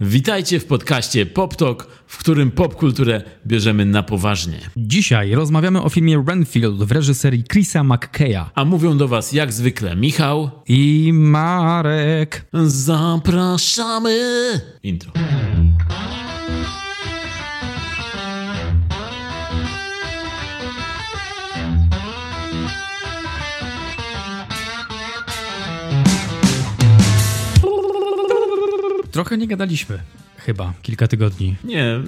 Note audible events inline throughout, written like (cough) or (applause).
Witajcie w podcaście Pop Talk, w którym popkulturę bierzemy na poważnie. Dzisiaj rozmawiamy o filmie Renfield w reżyserii Chrisa McKeya A mówią do was jak zwykle Michał. i Marek. Zapraszamy! Intro. Trochę nie gadaliśmy, chyba, kilka tygodni. Nie,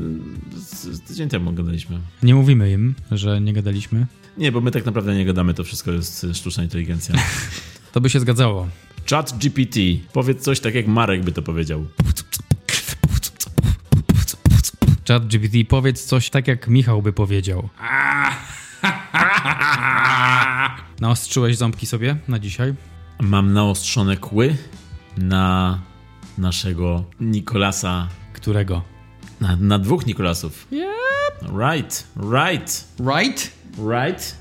z, tydzień temu gadaliśmy. Nie mówimy im, że nie gadaliśmy. Nie, bo my tak naprawdę nie gadamy, to wszystko jest sztuczna inteligencja. (laughs) To by się zgadzało. Chat GPT. Powiedz coś tak jak Marek by to powiedział. Chat GPT, powiedz coś tak, jak Michał by powiedział. (laughs) Naostrzyłeś ząbki sobie na dzisiaj? Mam naostrzone kły na naszego Nikolasa. Którego? Na, na dwóch Nikolasów. Yep. Right, right, Right? right.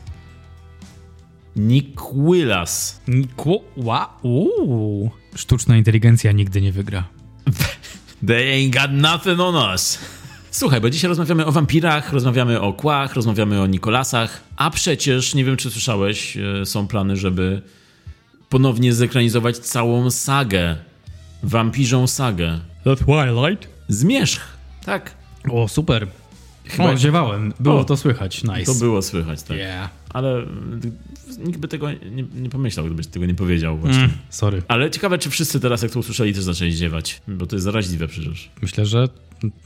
Nikwilas. Nikło... Sztuczna inteligencja nigdy nie wygra. They ain't got nothing on us. Słuchaj, bo dzisiaj rozmawiamy o wampirach, rozmawiamy o kłach, rozmawiamy o Nikolasach, a przecież, nie wiem czy słyszałeś, e, są plany, żeby ponownie zekranizować całą sagę. Wampirzą sagę. The Twilight? Zmierzch. Tak. O, super. Chyba- ziewałem. Było O, to słychać. Nice. To było słychać, tak. Yeah. Ale mm, nikt by tego nie, nie pomyślał, gdybyś tego nie powiedział właśnie. Mm, sorry. Ale ciekawe, czy wszyscy teraz, jak to usłyszeli, też zaczęli ziewać. Bo to jest zaraźliwe przecież. Myślę, że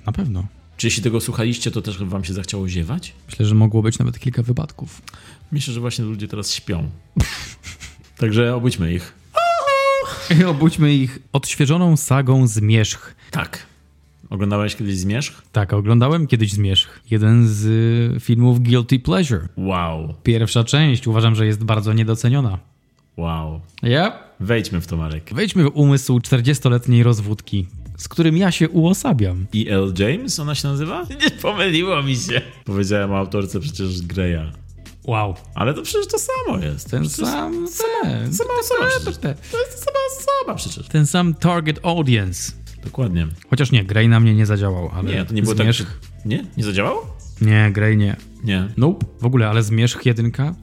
na pewno. Czy jeśli tego słuchaliście, to też wam się zachciało ziewać? Myślę, że mogło być nawet kilka wypadków. Myślę, że właśnie ludzie teraz śpią. (laughs) Także obudźmy ich. (laughs) Obudźmy ich odświeżoną sagą Zmierzch. Tak. Oglądałeś kiedyś Zmierzch? Tak, oglądałem kiedyś Zmierzch. Jeden z y, filmów Guilty Pleasure. Wow. Pierwsza część uważam, że jest bardzo niedoceniona. Wow. Yep. Wejdźmy w to, Marek. Wejdźmy w umysł 40-letniej rozwódki, z którym ja się uosabiam. E.L. James ona się nazywa? Nie pomyliło mi się. Powiedziałem o autorce przecież Greya. Wow. Ale to przecież to samo jest. Ten Przecież sam... ten- sama osoba To jest ta sama osoba przecież. Ten sam target audience. Dokładnie. Chociaż nie, Grey na mnie nie zadziałał, ale Nie, to nie było Zmierzch... tak. Nie? Nie zadziałało? Nie, Grey nie. Nie. Nope. W ogóle, ale Zmierzch jedynka.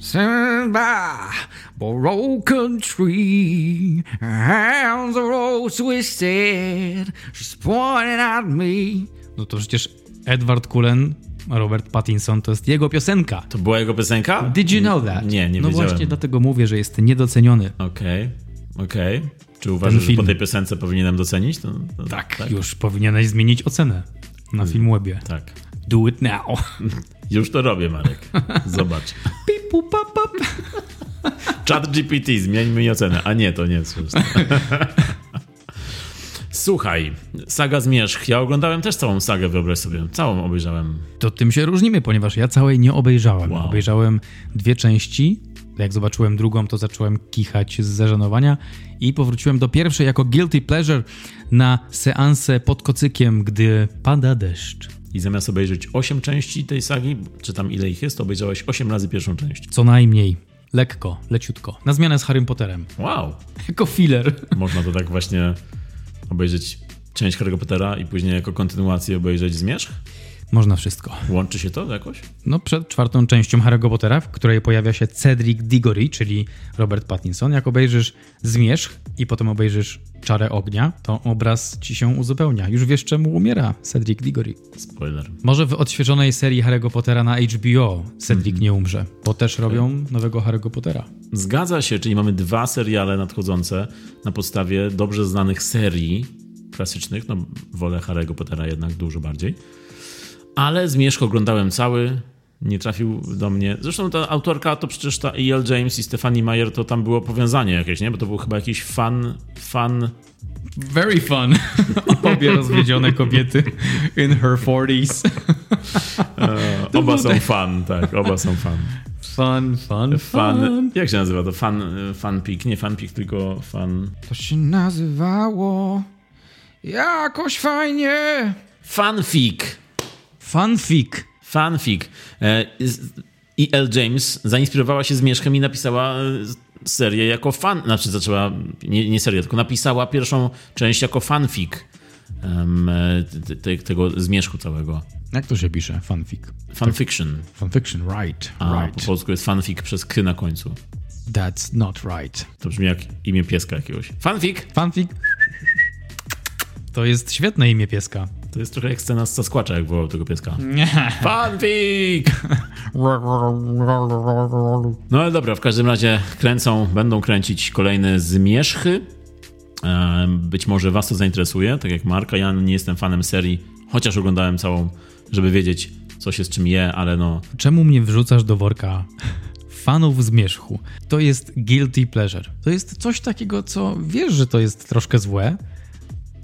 By broken tree, hands are all twisted, she's pointing at me. No to przecież Edward Cullen, Robert Pattinson, to jest jego piosenka. To była jego piosenka? Did you know that? Nie, nie No wiedziałem. właśnie dlatego mówię, że jest niedoceniony. Okej, okej. Czy uważasz, że po tej piosence powinienem docenić? To, to, Tak, już powinieneś zmienić ocenę na Filmwebie. Tak. Do it now. (laughs) Już to robię, Marek. Zobacz. (laughs) Pipu, pap, pap. Chat GPT, zmieńmy mi ocenę. A nie, to nie jest. (laughs) Słuchaj, saga Zmierzch. Ja oglądałem też całą sagę, wyobraź sobie. Całą obejrzałem. To tym się różnimy, ponieważ ja całej nie obejrzałem. Wow. Obejrzałem dwie części. Jak zobaczyłem drugą, to zacząłem kichać z zażenowania i powróciłem do pierwszej jako guilty pleasure na seansę pod kocykiem, gdy pada deszcz. I zamiast obejrzeć 8 części tej sagi, czy tam ile ich jest, obejrzałeś 8 razy pierwszą część. Co najmniej. Lekko, leciutko. Na zmianę z Harrym Potterem. Wow. (laughs) Jako filler. Można to tak właśnie obejrzeć część Harry Pottera i później jako kontynuację obejrzeć Zmierzch? Można wszystko. Łączy się to jakoś? No, przed czwartą częścią Harry'ego Pottera, w której pojawia się Cedric Diggory, czyli Robert Pattinson. Jak obejrzysz Zmierzch i potem obejrzysz Czarę Ognia, to obraz ci się uzupełnia. Już wiesz, czemu umiera Cedric Diggory. Spoiler. Może w odświeżonej serii Harry'ego Pottera na HBO Cedric nie umrze, bo też robią nowego Harry'ego Pottera. Zgadza się, czyli mamy dwa seriale nadchodzące na podstawie dobrze znanych serii klasycznych. No, wolę Harry'ego Pottera jednak dużo bardziej. Ale Zmierzch oglądałem cały, nie trafił do mnie. Zresztą ta autorka to przecież ta E.L. James i Stephanie Meyer to tam było powiązanie jakieś, nie? Bo to był chyba jakiś fan, fan Very fun. (laughs) Obie rozwiedzione kobiety in her 40s. e, oba są fan, tak, oba są fan. Fun, fun, Fan, jak się nazywa to? Fan, fanpik, nie fanpik, tylko fan... To się nazywało jakoś fajnie. Fanfic. Fanfic. Fanfic. E, z- E.L. James zainspirowała się Zmierzchem i napisała e, serię jako fan, znaczy zaczęła, nie, nie serię, tylko napisała pierwszą część jako fanfic. em, te, te, tego zmierzchu całego. Jak to się pisze? Fanfic. Fanfiction. Fanfiction, right, A po right. polsku jest fanfic przez k na końcu. That's not right. To brzmi jak imię pieska jakiegoś. Fanfic! Fanfic. To jest świetne imię pieska. To jest trochę jak scena z Sasquatcha, jak wołał tego pieska. Nie. Fanfic! No ale dobra, w każdym razie kręcą, będą kręcić kolejne zmierzchy. Być może was to zainteresuje, tak jak Marka. Ja nie jestem fanem serii, chociaż oglądałem całą, żeby wiedzieć, co się z czym je, ale no, Czemu mnie wrzucasz do worka fanów zmierzchu? To jest guilty pleasure. To jest coś takiego, co wiesz, że to jest troszkę złe,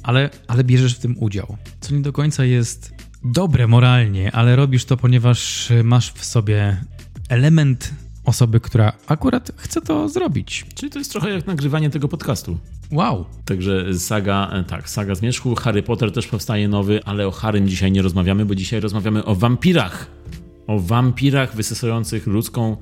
ale, ale bierzesz w tym udział. Co nie do końca jest dobre moralnie, ale robisz to, ponieważ masz w sobie element osoby, która akurat chce to zrobić. czyli to jest trochę jak nagrywanie tego podcastu. Wow. Także saga, e, tak, saga Zmierzchu, Harry Potter też powstaje nowy, ale o Harrym dzisiaj nie rozmawiamy, bo dzisiaj rozmawiamy o wampirach. O wampirach wysysających ludzką,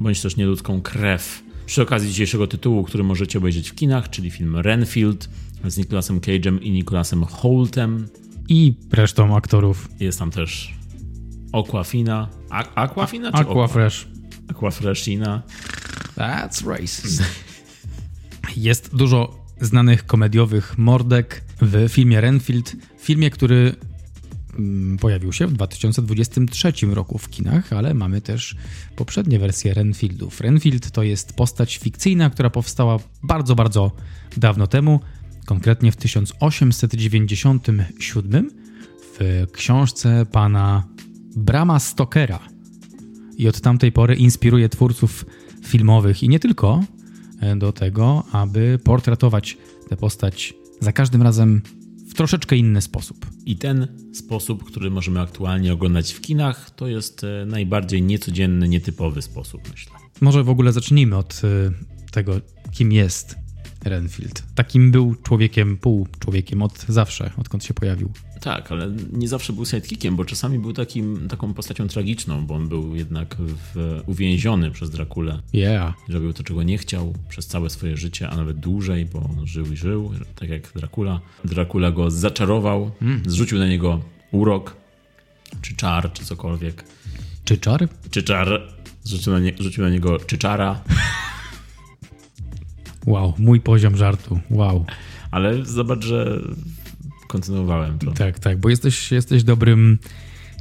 bądź też nieludzką krew. Przy okazji dzisiejszego tytułu, który możecie obejrzeć w kinach, czyli film Renfield z Nicolasem Cage'em i Nicolasem Holtem. I resztą aktorów. Jest tam też Aquafina. A, Aquafina czy Aqua Fresh. Aquafreshina? That's racist. (laughs) Jest dużo znanych komediowych mordek w filmie Renfield, filmie, który mm, pojawił się w 2023 roku w kinach, ale mamy też poprzednie wersje Renfieldów. Renfield to jest postać fikcyjna, która powstała bardzo, bardzo dawno temu, konkretnie w 1897 w książce pana Brama Stokera i od tamtej pory inspiruje twórców filmowych i nie tylko e, do tego, aby portretować tę postać za każdym razem w troszeczkę inny sposób. I ten sposób, który możemy aktualnie oglądać w kinach, to jest e, najbardziej niecodzienny, nietypowy sposób, myślę. Może w ogóle zacznijmy od e, tego, kim jest Renfield. Takim był człowiekiem, pół człowiekiem od zawsze, odkąd się pojawił. Tak, ale nie zawsze był sidekickiem, bo czasami był takim, taką postacią tragiczną, bo on był jednak w, uwięziony przez Drakulę. Yeah. Robił to, czego nie chciał przez całe swoje życie, a nawet dłużej, bo on żył i żył, tak jak Dracula. Dracula go zaczarował, zrzucił na niego urok, czy czar, czy cokolwiek. Czy czar? Czy czar, rzucił na, nie, rzucił na niego czyczara, (laughs) Wow, mój poziom żartu. Wow. ale zobacz, że kontynuowałem to. Tak, tak, bo jesteś, jesteś dobrym.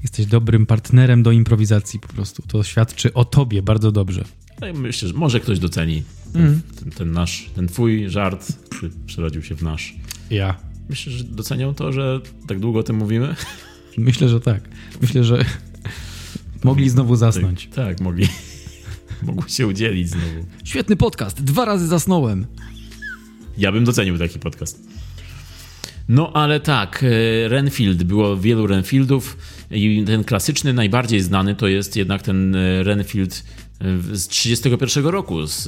Jesteś dobrym partnerem do improwizacji po prostu. To świadczy o tobie bardzo dobrze. Ale myślę, że może ktoś doceni ten, ten, ten nasz, ten twój żart, który przerodził się w nasz. Ja. Myślę, że docenią to, że tak długo o tym mówimy. Myślę, że tak. Myślę, że mogli znowu zasnąć. Tak, tak mogli. (laughs) Mogło się udzielić znowu. Świetny podcast. Dwa razy zasnąłem. Ja bym docenił taki podcast. No ale tak, e, Renfield, było wielu Renfieldów i ten klasyczny, najbardziej znany to jest jednak ten e, Renfield e, z 31 roku, z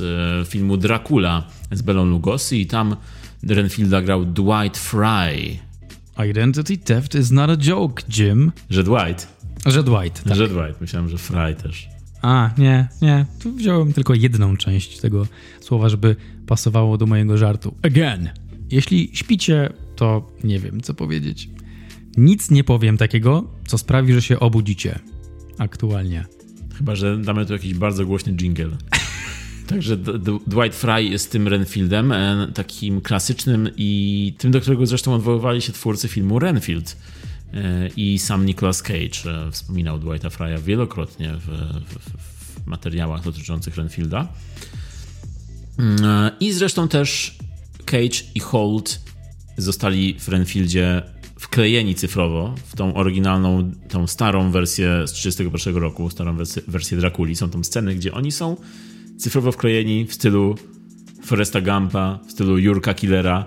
filmu Dracula z Belą Lugosi i tam Renfielda grał Dwight Fry. Identity theft is not a joke, Jim. Że Dwight, Że Dwight. Tak. że Dwight, myślałem, że Fry też. A, nie, nie. Tu wziąłem tylko jedną część tego słowa, żeby pasowało do mojego żartu. Again. Jeśli śpicie, to nie wiem, co powiedzieć. Nic nie powiem takiego, co sprawi, że się obudzicie. Aktualnie. Chyba, że damy tu jakiś bardzo głośny jingle. (laughs) Także Dwight Fry jest tym Renfieldem, e, takim klasycznym i tym, do którego zresztą odwoływali się twórcy filmu Renfield. E, I sam Nicolas Cage e, wspominał Dwighta Fry'a wielokrotnie w, w, w materiałach dotyczących Renfielda. Mm, e, I zresztą też Cage i Holt zostali w Renfieldzie wklejeni cyfrowo w tą oryginalną, tą starą wersję z 1931 roku, starą wersję, wersję Drakuli. Są tam sceny, gdzie oni są cyfrowo wklejeni w stylu Foresta Gampa, w stylu Jurka Killera.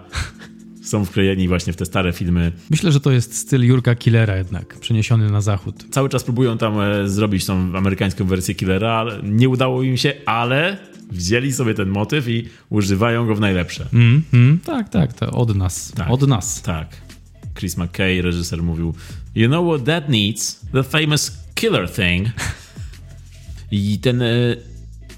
Są wklejeni właśnie w te stare filmy. Myślę, że to jest styl Jurka Killera jednak, przeniesiony na zachód. Cały czas próbują tam e, zrobić tą amerykańską wersję Killera, ale nie udało im się, ale wzięli sobie ten motyw i używają go w najlepsze. Mm, mm, tak, tak, to od nas. Tak. Od nas. Tak. Chris McKay, reżyser, mówił You know what that needs? The famous killer thing. I ten e,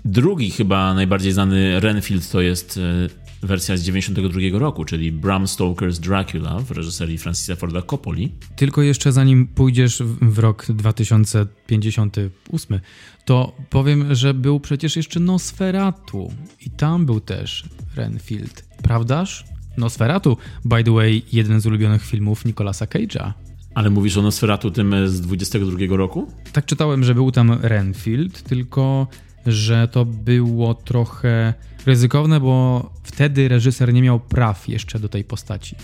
drugi chyba najbardziej znany Renfield to jest e, wersja z 92 roku, czyli Bram Stoker's Dracula w reżyserii Francisa Forda Coppoli. Tylko jeszcze zanim pójdziesz w, rok 2058, to powiem, że był przecież jeszcze Nosferatu i tam był też Renfield. Prawdaż? Nosferatu, by the way, jeden z ulubionych filmów Nicolasa Cage'a. Ale mówisz o Nosferatu tym z 22 roku? Tak czytałem, że był tam Renfield, tylko że to było trochę ryzykowne, bo wtedy reżyser nie miał praw jeszcze do tej postaci.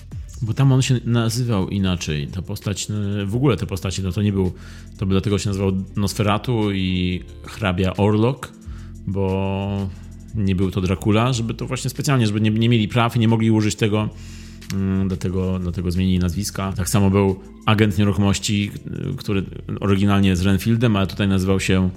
Bo tam on się nazywał inaczej. Ta postać, no, w ogóle te postacie, no to nie był, to by dlatego się nazywał Nosferatu i hrabia Orlok, bo nie był to Dracula, żeby to właśnie specjalnie, żeby nie, nie mieli praw i nie mogli użyć tego, mm, dlatego, dlatego zmienili nazwiska. Tak samo był agent nieruchomości, który oryginalnie jest Renfieldem, ale tutaj nazywał się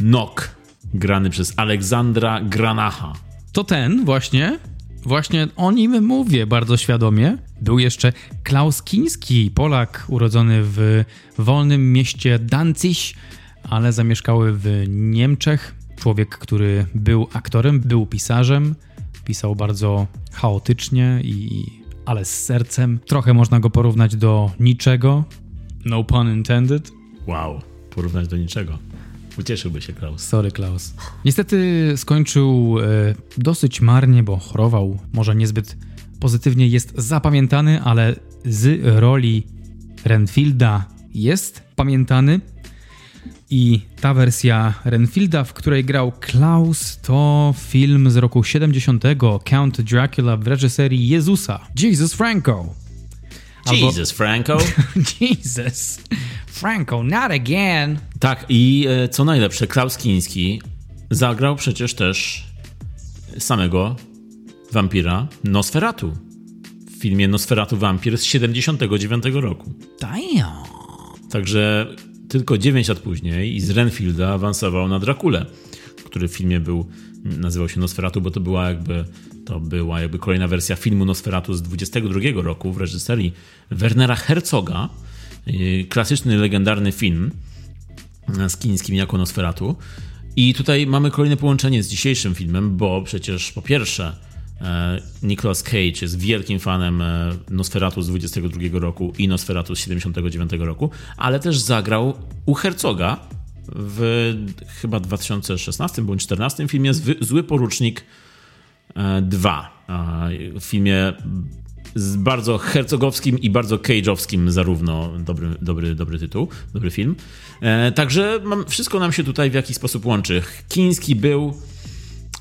Nock, grany przez Aleksandra Granacha. To ten właśnie, właśnie o nim mówię bardzo świadomie. Był jeszcze Klaus Kiński, Polak urodzony w wolnym mieście Danzig, ale zamieszkały w Niemczech. Człowiek, który był aktorem, był pisarzem, pisał bardzo chaotycznie i ale z sercem. Trochę można go porównać do niczego. No pun intended. Wow, porównać do niczego. Ucieszyłby się Klaus. Sorry, Klaus. Niestety skończył e, dosyć marnie, bo chorował. Może niezbyt pozytywnie jest zapamiętany, ale z roli Renfielda jest pamiętany. I ta wersja Renfielda, w której grał Klaus, to film z roku 70. Count Dracula w reżyserii Jezusa. Jesus Franco. Albo... Jesus Franco. (laughs) Jesus Franco, not again. Tak, i e, co najlepsze, Klaus Kinski zagrał przecież też samego wampira Nosferatu w filmie Nosferatu Wampir z 79 roku. Damn. Także tylko 9 lat później i z Renfielda awansował na Drakulę, który w filmie był, nazywał się Nosferatu, bo to była jakby, to była jakby kolejna wersja filmu Nosferatu z 22 roku w reżyserii Wernera Herzoga. Y, klasyczny, legendarny film z kińskim jako Nosferatu. I tutaj mamy kolejne połączenie z dzisiejszym filmem, bo przecież po pierwsze e, Nicolas Cage jest wielkim fanem Nosferatu z 22 roku i Nosferatu z 79 roku, ale też zagrał u Herzoga w chyba 2016 bądź 2014 filmie Zły Porucznik 2. E, w filmie z bardzo hercogowskim i bardzo cage'owskim zarówno dobry, dobry, dobry tytuł, dobry film. E, także mam, wszystko nam się tutaj w jakiś sposób łączy. Kiński był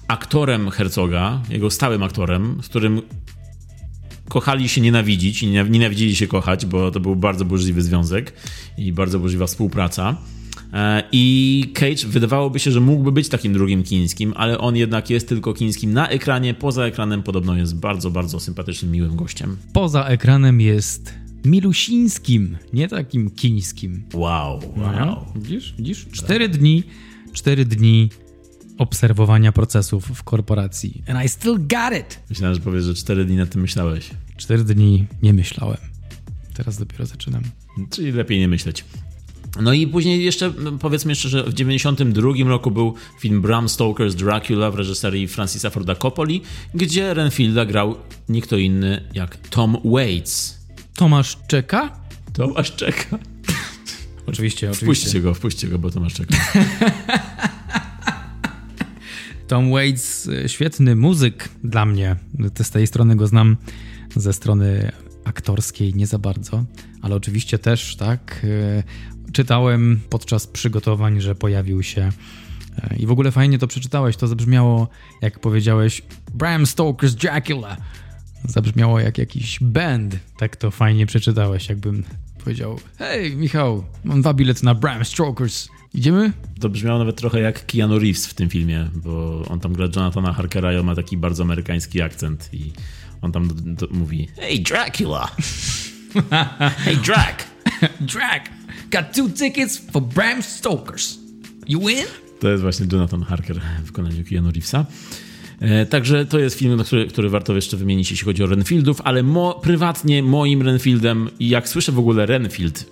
aktorem Hercoga, jego stałym aktorem, z którym kochali się nienawidzić i nienawidzili się kochać, bo to był bardzo burzliwy związek i bardzo burzliwa współpraca. E, I Cage wydawałoby się, że mógłby być takim drugim chińskim, ale on jednak jest tylko chińskim na ekranie. Poza ekranem podobno jest bardzo, bardzo sympatycznym, miłym gościem. Poza ekranem jest milusińskim, nie takim chińskim. Wow, wow. No, widzisz, widzisz? Cztery dni, cztery dni obserwowania procesów w korporacji. And I still got it! Myślałem, że powiesz, że cztery dni nad tym myślałeś. Cztery dni nie myślałem. Teraz dopiero zaczynam. Czyli lepiej nie myśleć. No i później jeszcze, no, powiedzmy jeszcze, że w 92 roku był film Bram Stoker's Dracula w reżyserii Francisa Forda Coppoli, gdzie Renfielda grał nie kto inny jak Tom Waits. Tomasz czeka? Tomasz czeka. Oczywiście, oczywiście. Wpuśćcie go, wpuśćcie go, bo Tomasz czeka. (laughs) Tom Waits, świetny muzyk dla mnie. Z tej strony go znam, ze strony aktorskiej nie za bardzo, ale oczywiście też, tak, czytałem podczas przygotowań, że pojawił się e, i w ogóle fajnie to przeczytałeś. To zabrzmiało, jak powiedziałeś, Bram Stoker's Dracula. Zabrzmiało jak jakiś band. Tak to fajnie przeczytałeś, jakbym powiedział: Hej, Michał, mam dwa bilety na Bram Stoker's. Idziemy? To brzmiało nawet trochę jak Keanu Reeves w tym filmie, bo on tam gra Jonathana Harkera i on ma taki bardzo amerykański akcent i on tam do, do, mówi Hey Dracula! (laughs) hey Drac! (laughs) Drac! Got two tickets for Bram Stokers. You win? To jest właśnie Jonathan Harker w wykonaniu Keanu Reevesa. E, także to jest film, który, który warto jeszcze wymienić, jeśli chodzi o Renfieldów, ale mo, prywatnie moim Renfieldem, jak słyszę w ogóle Renfield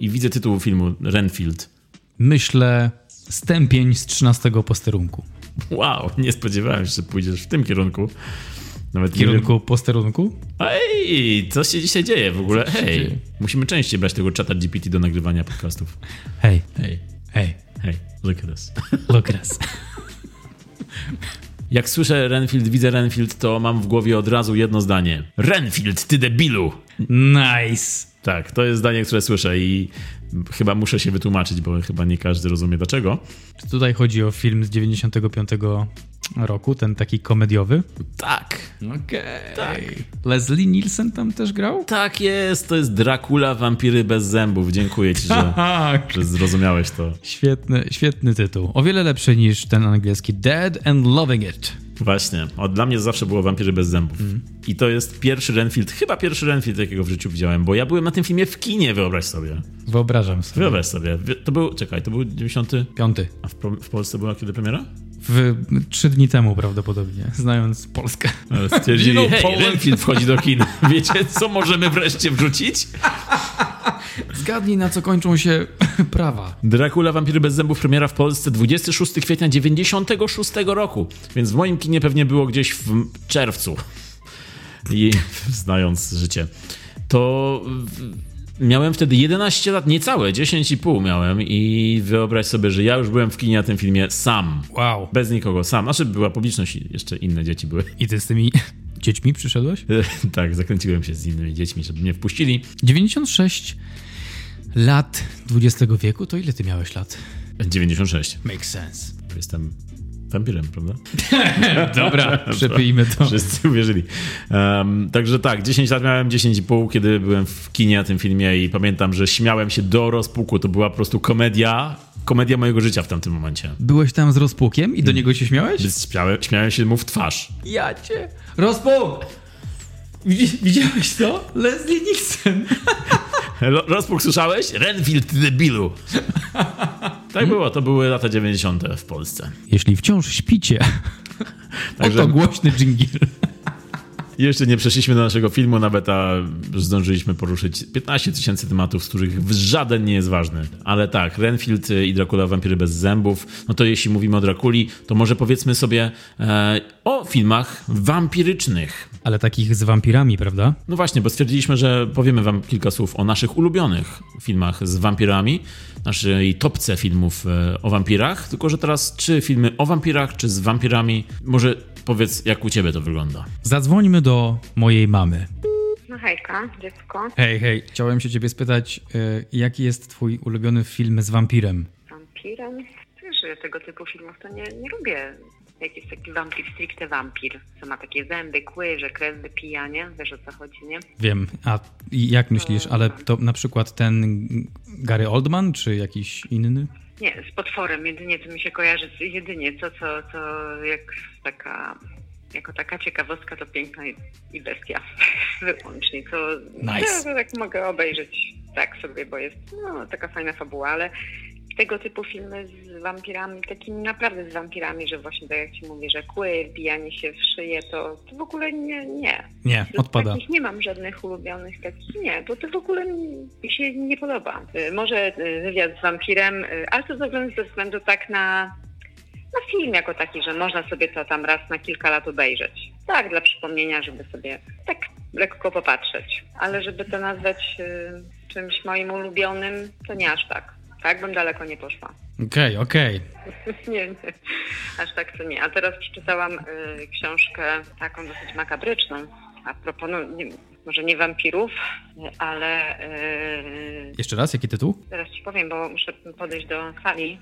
i widzę tytuł filmu Renfield. Myślę stępień z 13 posterunku. Wow, nie spodziewałem się, że pójdziesz w tym kierunku. Nawet W nie kierunku posterunku? Ej, co się dzisiaj dzieje w ogóle? Hej, musimy częściej brać tego czata GPT do nagrywania podcastów. Hej, Hej, hej, hej, look at this. look at us. (laughs) Jak słyszę Renfield, widzę Renfield, to mam w głowie od razu jedno zdanie. Renfield, ty debilu! Nice. Tak, to jest zdanie, które słyszę i chyba muszę się wytłumaczyć, bo chyba nie każdy rozumie dlaczego. Czy tutaj chodzi o film z 95 roku, ten taki komediowy? Tak, Okej. Tak. Leslie Nielsen tam też grał? tak jest, to jest Dracula, wampiry bez zębów. Dziękuję ci, że, (laughs) Tak. że zrozumiałeś to. Świetny, świetny tytuł. O wiele lepszy niż ten angielski Dead and Loving It. Właśnie, od dla mnie zawsze było Wampiry bez zębów. I to jest pierwszy Renfield, chyba pierwszy Renfield, jakiego w życiu widziałem, bo ja byłem na tym filmie w kinie, wyobraź sobie. Wyobrażam sobie. Wyobraź sobie. To był, czekaj, to był 90. Piąty. A w, w Polsce była kiedy premiera? W trzy dni temu prawdopodobnie, (laughs) znając Polskę. Ale Stwierdzili, know hej, Poland. Renfield wchodzi do kin. (laughs) Wiecie, co możemy wreszcie wrzucić? Zgadnij, na co kończą się (laughs) prawa. Dracula, Wampiry bez zębów, premiera w Polsce 26 kwietnia 96 roku. Więc w moim kinie pewnie było gdzieś w czerwcu. I znając życie. To miałem wtedy 11 lat, niecałe, 10,5 miałem i wyobraź sobie, że ja już byłem w kinie na tym filmie sam. Wow. Bez nikogo, sam. Znaczy była publiczność i jeszcze inne dzieci były. I ty z tymi (laughs) dziećmi przyszedłeś? (laughs) tak, zakręciłem się z innymi dziećmi, żeby mnie wpuścili. 96 lat XX wieku, to ile ty miałeś lat? 96. Makes sense. Jestem wampirem, prawda? (laughs) (laughs) Dobra, przepijmy to. Wszyscy uwierzyli. Um, także tak, 10 lat miałem, 10,5, kiedy byłem w kinie na tym filmie i pamiętam, że śmiałem się do rozpuku. To była po prostu komedia, komedia mojego życia w tamtym momencie. Byłeś tam z rozpukiem i do niego się śmiałeś? Śmiałem, śmiałem się mu w twarz. Ja cię. Rozpuk! Widzi- Widziałeś to? Leslie. (laughs) Ro- Rozpuk słyszałeś? Renfield, debilu! Tak było, to były lata 90. w Polsce. Jeśli wciąż śpicie, (laughs) Także- oto głośny dżingiel. Jeszcze nie przeszliśmy do naszego filmu, nawet a zdążyliśmy poruszyć 15 tysięcy tematów, z których żaden nie jest ważny. Ale tak, Renfield i Dracula Wampiry bez zębów, no to jeśli mówimy o Drakuli, to może powiedzmy sobie e, o filmach wampirycznych. Ale takich z wampirami, prawda? No właśnie, bo stwierdziliśmy, że powiemy wam kilka słów o naszych ulubionych filmach z wampirami, naszej topce filmów e, o wampirach, tylko że teraz czy filmy o wampirach, czy z wampirami, może powiedz jak u ciebie to wygląda. Zadzwońmy do mojej mamy. No hejka, dziecko. Hej, hej. Chciałem się ciebie spytać, y, jaki jest twój ulubiony film z wampirem? Wampirem? Wiesz, że tego typu filmów to nie, nie lubię. Jak jest taki wampir, stricte wampir, co ma takie zęby, kły, że krew wypija, nie? Wiesz o co chodzi, nie? Wiem, a jak myślisz, ale to na przykład ten Gary Oldman, czy jakiś inny? Nie, z potworem jedynie to mi się kojarzy, jedynie co, co, co jak taka, jako taka ciekawostka to piękna i- bestia. (laughs) Wyłącznie, to, Nice. to, tak mogę obejrzeć tak sobie, bo jest no, taka fajna fabuła, ale tego typu filmy z wampirami, takimi naprawdę z wampirami, że właśnie tak jak ci mówię, że kły, wbijanie się w szyję, to, to w ogóle nie, nie. Nie, odpada. Takich nie mam żadnych ulubionych takich, nie, bo to w ogóle mi się nie podoba. Może y, wywiad z wampirem, y, ale to ze względu tak na, na film jako taki, że można sobie to tam raz na kilka lat obejrzeć. Tak, dla przypomnienia, żeby sobie tak lekko popatrzeć. Ale żeby to nazwać y, czymś moim ulubionym, to nie aż tak. Tak bym daleko nie poszła. Okej, okej. (laughs) nie, nie, aż tak to nie. A teraz przeczytałam y, książkę taką dosyć makabryczną. A propos, no, nie, może nie wampirów, ale y, Jeszcze raz, jaki tytuł? zaraz ci powiem, bo muszę podejść do sali.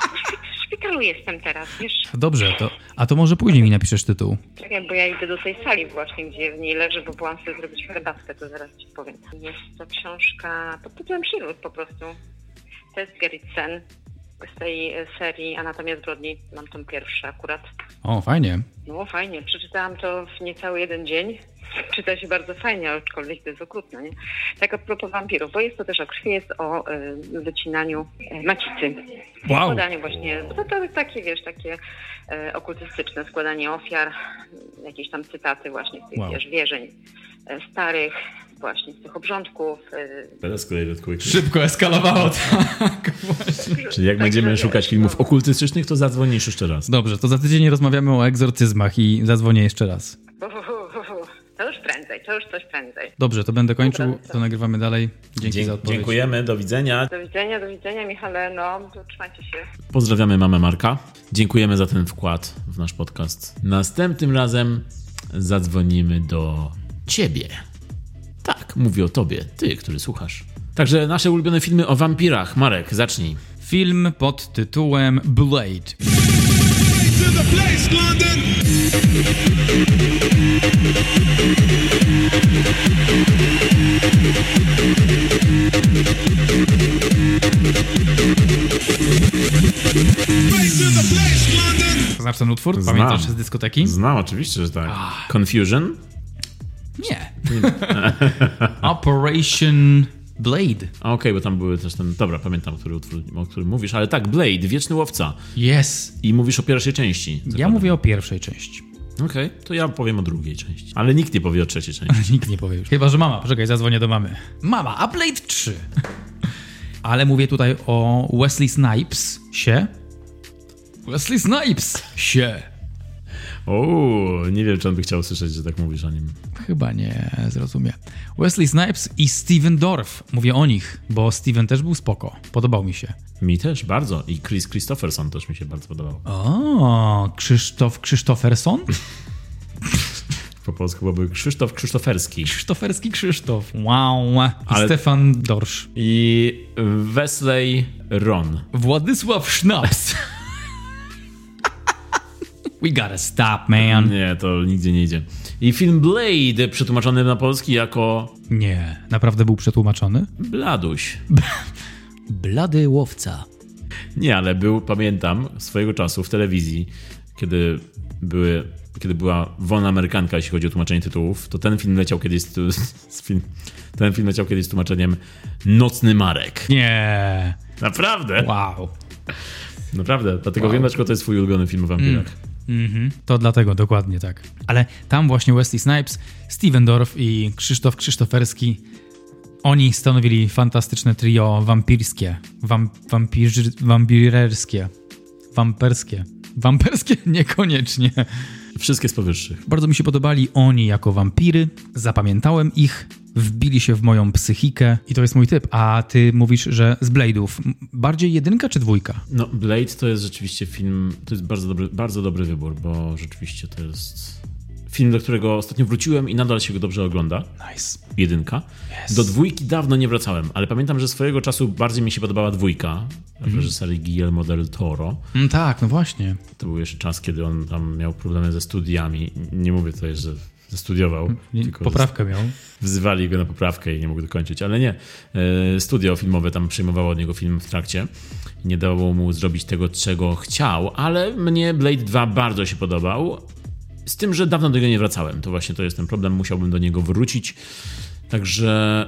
(laughs) Szpitalu jestem teraz, wiesz? Dobrze, to, a to może później mi napiszesz tytuł. Czekaj, bo ja idę do tej sali właśnie, gdzie w niej leżę, bo byłam sobie zrobić herbatkę, to zaraz ci powiem. Jest to książka pod tytułem Przywód po prostu. To jest Gerritsen z tej e, serii Anatomia zbrodni. Mam tą pierwszą akurat. O, fajnie. No fajnie, przeczytałam to w niecały jeden dzień. (laughs) Czyta się bardzo fajnie, aczkolwiek to jest okrutne, nie? Tak a propos wampirów, bo jest to też o krwi, jest o wycinaniu y, macicy. Wow. Składaniu właśnie, to, to takie, wiesz, takie e, okultystyczne składanie ofiar, jakieś tam cytaty właśnie z tych, Wow. wiesz, wierzeń e, starych, właśnie z tych obrządków. E, Teraz quick. Szybko eskalowało, tak, właśnie. Czyli jak Także będziemy szukać filmów no. okultystycznych, to zadzwonisz jeszcze raz. Dobrze, to za tydzień rozmawiamy o egzorcyzmach i zadzwonię jeszcze raz. bo, prędzej, to już coś prędzej. Dobrze, to będę kończył, Dobra, to nagrywamy dalej. Dzięki Dzie- za odpowiedź. dziękujemy, do widzenia. Do widzenia, do widzenia Michale, no to trzymajcie się. Pozdrawiamy mamę Marka. Dziękujemy za ten wkład w nasz podcast. Następnym razem zadzwonimy do ciebie. Tak, mówię o tobie, ty, który słuchasz. Także nasze ulubione filmy o wampirach. Marek, zacznij. Film pod tytułem Blade. Znasz ten utwór? Znam. Pamiętasz z dyskoteki? Znam, oczywiście, że tak. Confusion? (laughs) Operation Blade. Okej, bo tam były też ten... Dobra, pamiętam, który utwór, o którym mówisz, ale tak, Blade, Wieczny Łowca. Yes. I mówisz o pierwszej części. Ja mówię o pierwszej części. Okej, to ja powiem o drugiej części. Ale nikt nie powie o trzeciej (laughs) części. Nikt nie powie już. Chyba, że mama. Poczekaj, zadzwonię do mamy. Mama, a Blade 3. Ale mówię tutaj o Wesley Snipes się. Wesley Snipes się. O, nie wiem, czy on by chciał słyszeć, że tak mówisz o nim. Chyba nie zrozumie. Wesley Snipes i Steven Dorff. Mówię o nich, bo Steven też był spoko. Podobał mi się. Mi też, bardzo. I Chris Christopherson też mi się bardzo podobał. O, Krzysztof Krzysztoferson? (laughs) Po polsku byłby Krzysztof Krzysztoferski. Krzysztoferski Krzysztof. Wow. I Ale- Stefan Dorsz. I Wesley Ron. Władysław Schnaps. (laughs) We gotta stop, man. Nie, to nigdzie nie idzie. I film Blade, przetłumaczony na polski jako Nie, naprawdę był przetłumaczony? Bladuś. (laughs) Blady łowca. Nie, ale był, pamiętam, swojego czasu w telewizji, kiedy były, kiedy była wolna amerykanka, jeśli chodzi o tłumaczenie tytułów, to ten film leciał kiedyś z, z film, ten film leciał kiedyś z tłumaczeniem Nocny Marek. Nie. Naprawdę, Wow. naprawdę. Dlatego wiem, dlaczego to jest twój ulubiony film o wampirach. Mhm. To dlatego, dokładnie tak. Ale tam właśnie Wesley Snipes, Steven Dorff i Krzysztof Krzysztoferski, oni stanowili fantastyczne trio wampirskie. Wam, wampirzy, wampirerskie. Wamperskie. Wamperskie? (laughs) Niekoniecznie. Wszystkie z powyższych. Bardzo mi się podobali oni jako wampiry. Zapamiętałem ich, wbili się w moją psychikę i to jest mój typ. A ty mówisz, że z Blade'ów. Bardziej jedynka czy dwójka? No, Blade to jest rzeczywiście film, to jest bardzo dobry, bardzo dobry wybór, bo rzeczywiście to jest film, do którego ostatnio wróciłem i nadal się go dobrze ogląda. Nice. jedynka. Do dwójki dawno nie wracałem, ale pamiętam, że swojego czasu bardziej mi się podobała dwójka w reżyserii Guillermo del Toro. Mm, tak, no właśnie. To był jeszcze czas, kiedy on tam miał problemy ze studiami. Nie mówię tutaj, że studiował, Poprawkę miał. wzywali go na poprawkę i nie mógł dokończyć, ale nie. E, Studio filmowe tam przyjmowało od niego film w trakcie. Nie dało mu zrobić tego, czego chciał, ale mnie Blade 2 bardzo się podobał. Z tym, że dawno do niego nie wracałem. To właśnie to jest ten problem. Musiałbym do niego wrócić. Także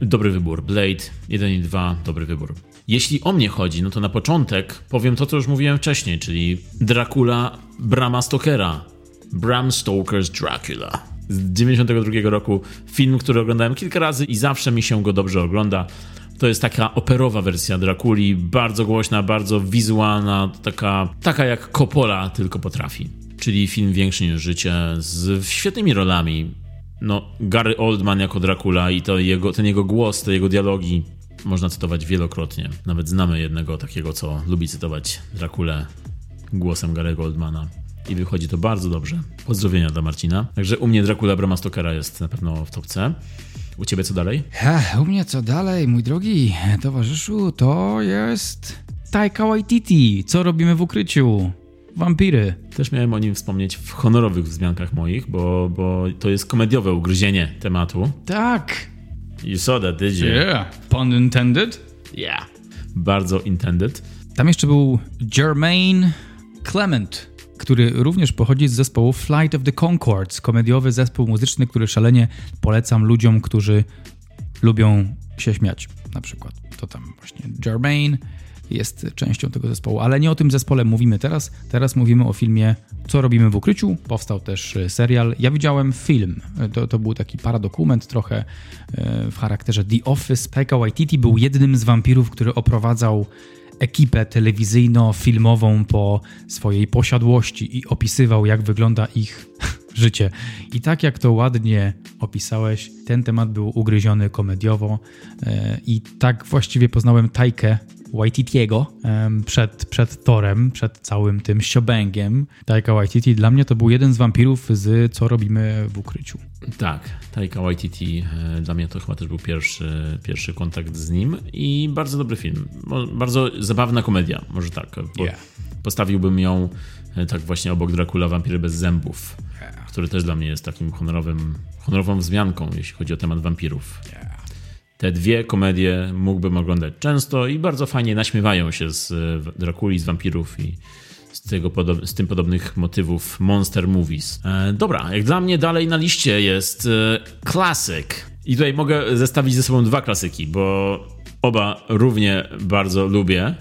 dobry wybór. Blade 1 i 2, dobry wybór. Jeśli o mnie chodzi, no to na początek powiem to, co już mówiłem wcześniej, czyli Dracula Brama Stokera. Bram Stoker's Dracula. Z 92 roku. Film, który oglądałem kilka razy i zawsze mi się go dobrze ogląda. To jest taka operowa wersja Drakuli, bardzo głośna, bardzo wizualna, taka, taka jak Coppola tylko potrafi. Czyli film większy niż życie, z świetnymi rolami. No, Gary Oldman jako Dracula i to jego, ten jego głos, te jego dialogi można cytować wielokrotnie. Nawet znamy jednego takiego, co lubi cytować Drakulę głosem Gary'ego Oldmana. I wychodzi to bardzo dobrze. Pozdrowienia dla Marcina. Także u mnie Dracula Brama Stokera jest na pewno w topce. U ciebie co dalej? Ech, u mnie co dalej, mój drogi towarzyszu, to jest Taika Waititi. Co robimy w ukryciu? Wampiry. Też miałem o nim wspomnieć w honorowych wzmiankach moich, bo, bo to jest komediowe ugryzienie tematu. Tak. You saw that, did you? Yeah. Pun intended. Yeah. Bardzo intended. Tam jeszcze był Jermaine Clement, który również pochodzi z zespołu Flight of the Concords, komediowy zespół muzyczny, który szalenie polecam ludziom, którzy lubią się śmiać. Na przykład to tam właśnie Jermaine jest częścią tego zespołu, ale nie o tym zespole mówimy teraz. Teraz mówimy o filmie Co robimy w ukryciu. Powstał też e, serial. Ja widziałem film. E, To, to był taki paradokument trochę e, w charakterze The Office. Taika Waititi był jednym z wampirów, który oprowadzał ekipę telewizyjno-filmową po swojej posiadłości i opisywał, jak wygląda ich (laughs) życie. I tak jak to ładnie opisałeś, ten temat był ugryziony komediowo e, i tak właściwie poznałem Tajkę Waititiego przed, przed Torem, przed całym tym siobęgiem. Taika Waititi dla mnie to był jeden z wampirów z Co robimy w ukryciu. Tak, Taika Waititi e, dla mnie to chyba też był pierwszy, pierwszy kontakt z nim i bardzo dobry film. Bardzo zabawna komedia, może tak. Yeah. Postawiłbym ją e, tak właśnie obok Dracula Wampiry bez zębów, który też dla mnie jest takim honorowym, honorową wzmianką, jeśli chodzi o temat wampirów. Te dwie komedie mógłbym oglądać często i bardzo fajnie naśmiewają się z e, Drakuli, z wampirów i z, tego z tym podobnych motywów monster movies. E, dobra, jak dla mnie dalej na liście jest e, klasyk. I tutaj mogę zestawić ze sobą dwa klasyki, bo oba równie bardzo lubię.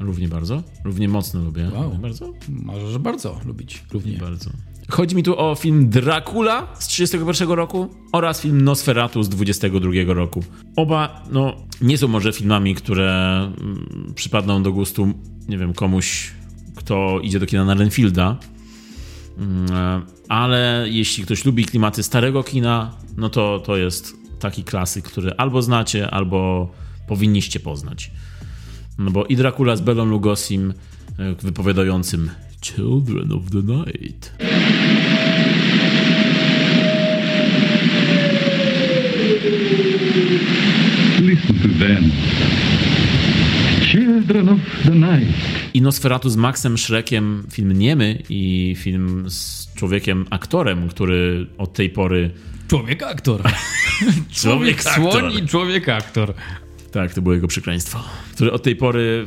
Równie bardzo? Równie mocno lubię. Wow. Bardzo? Możesz bardzo lubić równie. Bardzo. Chodzi mi tu o film Dracula z 31 roku oraz film Nosferatu z 22 roku. Oba, no, nie są może filmami, które mm, przypadną do gustu, nie wiem, komuś, kto idzie do kina na Renfielda. Mm, e, Ale jeśli ktoś lubi klimaty starego kina, no to to jest taki klasyk, który albo znacie, albo powinniście poznać. No bo i Dracula z Belą Lugosim e, wypowiadającym Children of the Night. Listen to them. Children of the night. I Nosferatu z Maxem Schreckiem, film niemy i film z człowiekiem aktorem, który od tej pory... Człowiek aktor. (laughs) Człowiek słoń i człowiek aktor. Tak, to było jego przekleństwo. Który od tej pory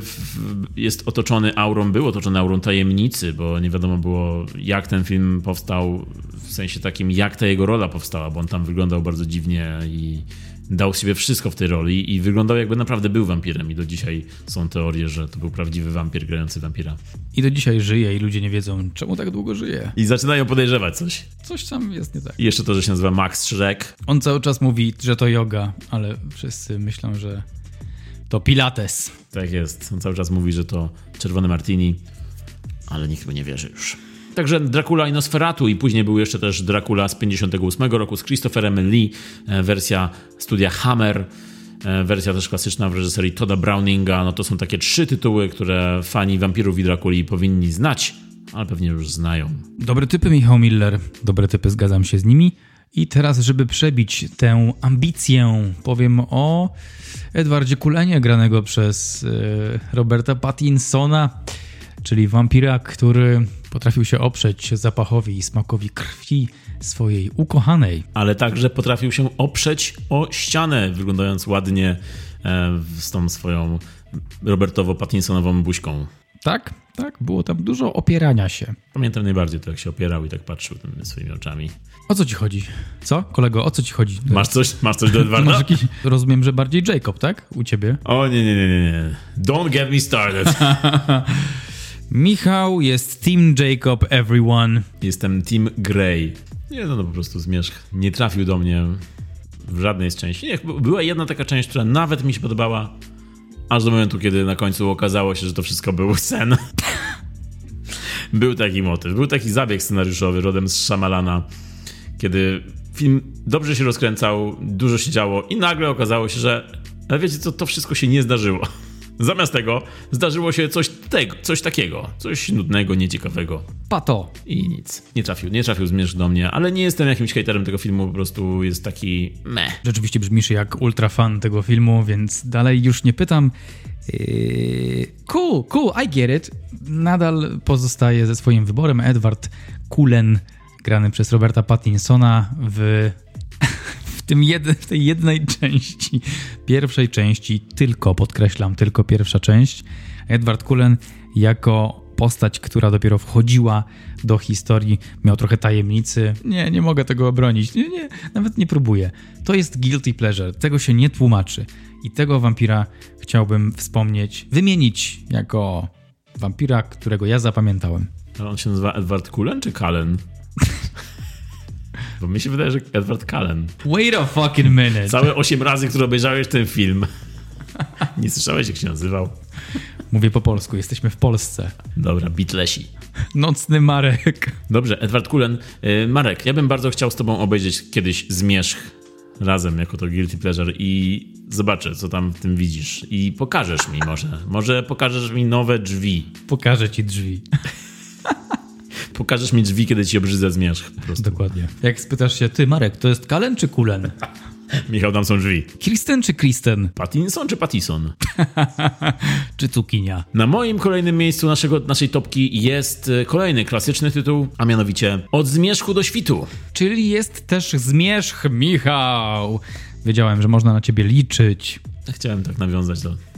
jest otoczony aurą, był otoczony aurą tajemnicy, bo nie wiadomo było, jak ten film powstał, w sensie takim, jak ta jego rola powstała, bo on tam wyglądał bardzo dziwnie i dał z siebie wszystko w tej roli i wyglądał jakby naprawdę był wampirem i do dzisiaj są teorie, że to był prawdziwy wampir grający wampira. I do dzisiaj żyje i ludzie nie wiedzą, czemu tak długo żyje. I zaczynają podejrzewać coś. Coś tam jest nie tak. I jeszcze to, że się nazywa Max Schreck. On cały czas mówi, że to yoga, ale wszyscy myślą, że to pilates. Tak jest. On cały czas mówi, że to czerwony martini, ale nikt mu nie wierzy już. Także Dracula i Nosferatu i później był jeszcze też Dracula z 58 roku z Christopherem Lee, e, wersja studia Hammer, e, wersja też klasyczna w reżyserii Toda Browninga. No to są takie trzy tytuły, które fani wampirów i Drakuli powinni znać, ale pewnie już znają. Dobre typy, Michał Miller. Dobre typy, zgadzam się z nimi. I teraz, żeby przebić tę ambicję, powiem o Edwardzie Kulenie, granego przez e, Roberta Pattinsona, czyli wampira, który potrafił się oprzeć zapachowi i smakowi krwi swojej ukochanej. Ale także potrafił się oprzeć o ścianę, wyglądając ładnie e, z tą swoją Robertowo-Pattinsonową buźką. Tak, tak, było tam dużo opierania się. Pamiętam najbardziej to, jak się opierał i tak patrzył tymi swoimi oczami. O co ci chodzi? Co? Kolego, o co ci chodzi? Masz coś, masz coś do Edwarda? (laughs) Jakiś, rozumiem, że bardziej Jacob, tak? U ciebie. O nie, nie, nie, nie, nie. Don't get me started. (laughs) Michał jest Team Jacob, everyone. Jestem Team Grey. Nie, no, no po prostu zmierzch nie trafił do mnie w żadnej z części. Nie, była jedna taka część, która nawet mi się podobała, aż do momentu, kiedy na końcu okazało się, że to wszystko był sen. był taki motyw, był taki zabieg scenariuszowy rodem z Shyamalana, kiedy film dobrze się rozkręcał, dużo się działo i nagle okazało się, że ale wiecie co, to wszystko się nie zdarzyło. Zamiast tego zdarzyło się coś, tego, coś takiego, coś nudnego, nieciekawego. Pato. I nic. Nie trafił, nie trafił zmierzch do mnie, ale nie jestem jakimś hejterem tego filmu, po prostu jest taki meh. Rzeczywiście brzmisz jak ultra fan tego filmu, więc dalej już nie pytam. Yy, cool, cool, I get it. Nadal pozostaje ze swoim wyborem Edward Cullen, grany przez Roberta Pattinsona w, tym w tej jednej części, pierwszej części, tylko, podkreślam, tylko pierwsza część. Edward Cullen jako postać, która dopiero wchodziła do historii, miał trochę tajemnicy. Nie, nie mogę tego obronić. Nie, nie, nawet nie próbuję. To jest guilty pleasure. Tego się nie tłumaczy. I tego wampira chciałbym wspomnieć, wymienić jako wampira, którego ja zapamiętałem. Ale on się nazywa Edward Cullen czy Cullen? (laughs) Bo mi się wydaje, że Edward Cullen. Wait a fucking minute. Całe 8 razy, które obejrzałeś ten film. Nie słyszałeś, jak się nazywał? Mówię po polsku, jesteśmy w Polsce. Dobra, Beatlesi. Nocny Marek. Dobrze, Edward Cullen. Y, Marek, ja bym bardzo chciał z tobą obejrzeć kiedyś Zmierzch razem jako to Guilty Pleasure i zobaczę, co tam w tym widzisz. I pokażesz mi może. Może pokażesz mi nowe drzwi. Pokażę ci drzwi. Pokażesz mi drzwi, kiedy ci obrzydzę Zmierzch. Dokładnie. Jak spytasz się, ty Marek, to jest Kalen czy Kulen? (laughs) Michał, tam są drzwi. Kristen czy Kristen? Pattinson czy Pattison? (laughs) Czy cukinia? Na moim kolejnym miejscu naszego, naszej topki jest y, kolejny klasyczny tytuł, a mianowicie Od zmierzchu do świtu. Czyli jest też zmierzch, Michał. Wiedziałem, że można na ciebie liczyć. Chciałem tak nawiązać do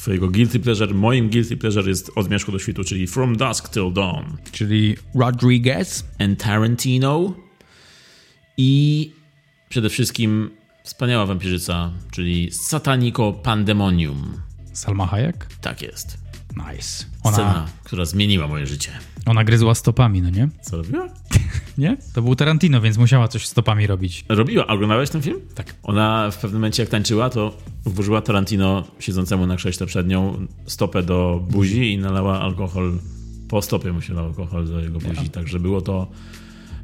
twojego guilty pleasure. Moim guilty pleasure jest Od zmierzchu do świtu, czyli From Dusk Till Dawn. Czyli Rodriguez. and Tarantino i przede wszystkim wspaniała wampirzyca, czyli Satanico Pandemonium. Salma Hayek. Tak jest. Nice. Scena, Ona, która zmieniła moje życie. ona gryzła stopami, no nie? Co robiła? (laughs) Nie? To był Tarantino, więc musiała coś stopami robić. Robiła. A Oglądałeś ten film? Tak. Ona w pewnym momencie, jak tańczyła, to włożyła Tarantino siedzącemu na krześle przed nią stopę do buzi i nalała alkohol. Po stopie mu się lał alkohol do jego buzi. Także było to.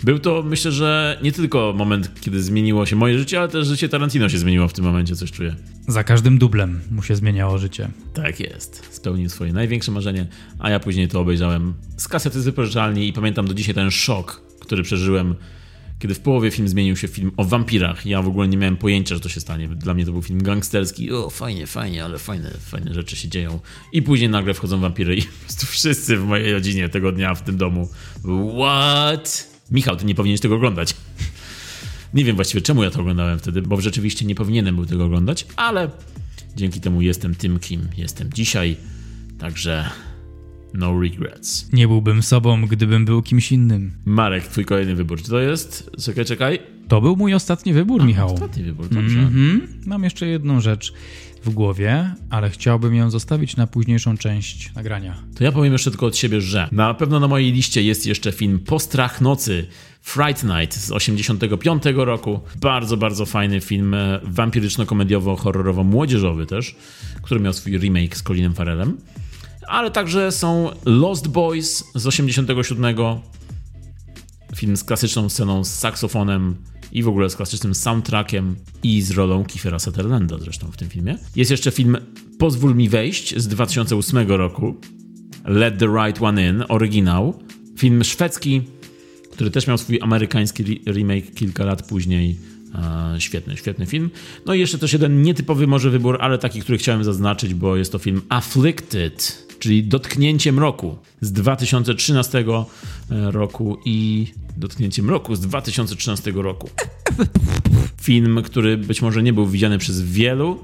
Był to, myślę, że nie tylko moment, kiedy zmieniło się moje życie, ale też życie Tarantino się zmieniło w tym momencie, coś czuję. Za każdym dublem mu się zmieniało życie. Tak jest. Spełnił swoje największe marzenie, a ja później to obejrzałem z kasety z wypożyczalni i pamiętam do dzisiaj ten szok, który przeżyłem, kiedy w połowie film zmienił się w film o wampirach. Ja w ogóle nie miałem pojęcia, że to się stanie. Dla mnie to był film gangsterski. O, fajnie, fajnie, ale fajne, fajne rzeczy się dzieją. I później nagle wchodzą wampiry i (laughs) po prostu wszyscy w mojej rodzinie tego dnia w tym domu. What? Michał, ty nie powinieneś tego oglądać. Nie wiem właściwie czemu ja to oglądałem wtedy, bo rzeczywiście nie powinienem był tego oglądać, ale dzięki temu jestem tym, kim jestem dzisiaj. Także no regrets. Nie byłbym sobą, gdybym był kimś innym. Marek, twój kolejny wybór. Czy to jest? Czekaj, czekaj. To był mój ostatni wybór, Michał. Ostatni wybór, dobrze. Mhm. Mam jeszcze jedną rzecz w głowie, ale chciałbym ją zostawić na późniejszą część nagrania. To ja powiem jeszcze tylko od siebie, że na pewno na mojej liście jest jeszcze film Postrach Nocy. Fright Night z 85 roku. Bardzo, bardzo fajny film e, wampiryczno-komediowo-horrorowo-młodzieżowy też, który miał swój remake z Colinem Farrellem. Ale także są Lost Boys z 87 film z klasyczną sceną z saksofonem i w ogóle z klasycznym soundtrackiem i z rolą Kiefera Sutherlanda zresztą w tym filmie. Jest jeszcze film Pozwól mi wejść z 2008 roku. Let the Right One In, oryginał. Film szwedzki, który też miał swój amerykański re- remake kilka lat później. E, świetny, świetny film. No i jeszcze też jeden nietypowy może wybór, ale taki, który chciałem zaznaczyć, bo jest to film Afflicted, czyli Dotknięcie Mroku z 2013 roku i Dotknięcie Mroku z 2013 roku. Film, który być może nie był widziany przez wielu,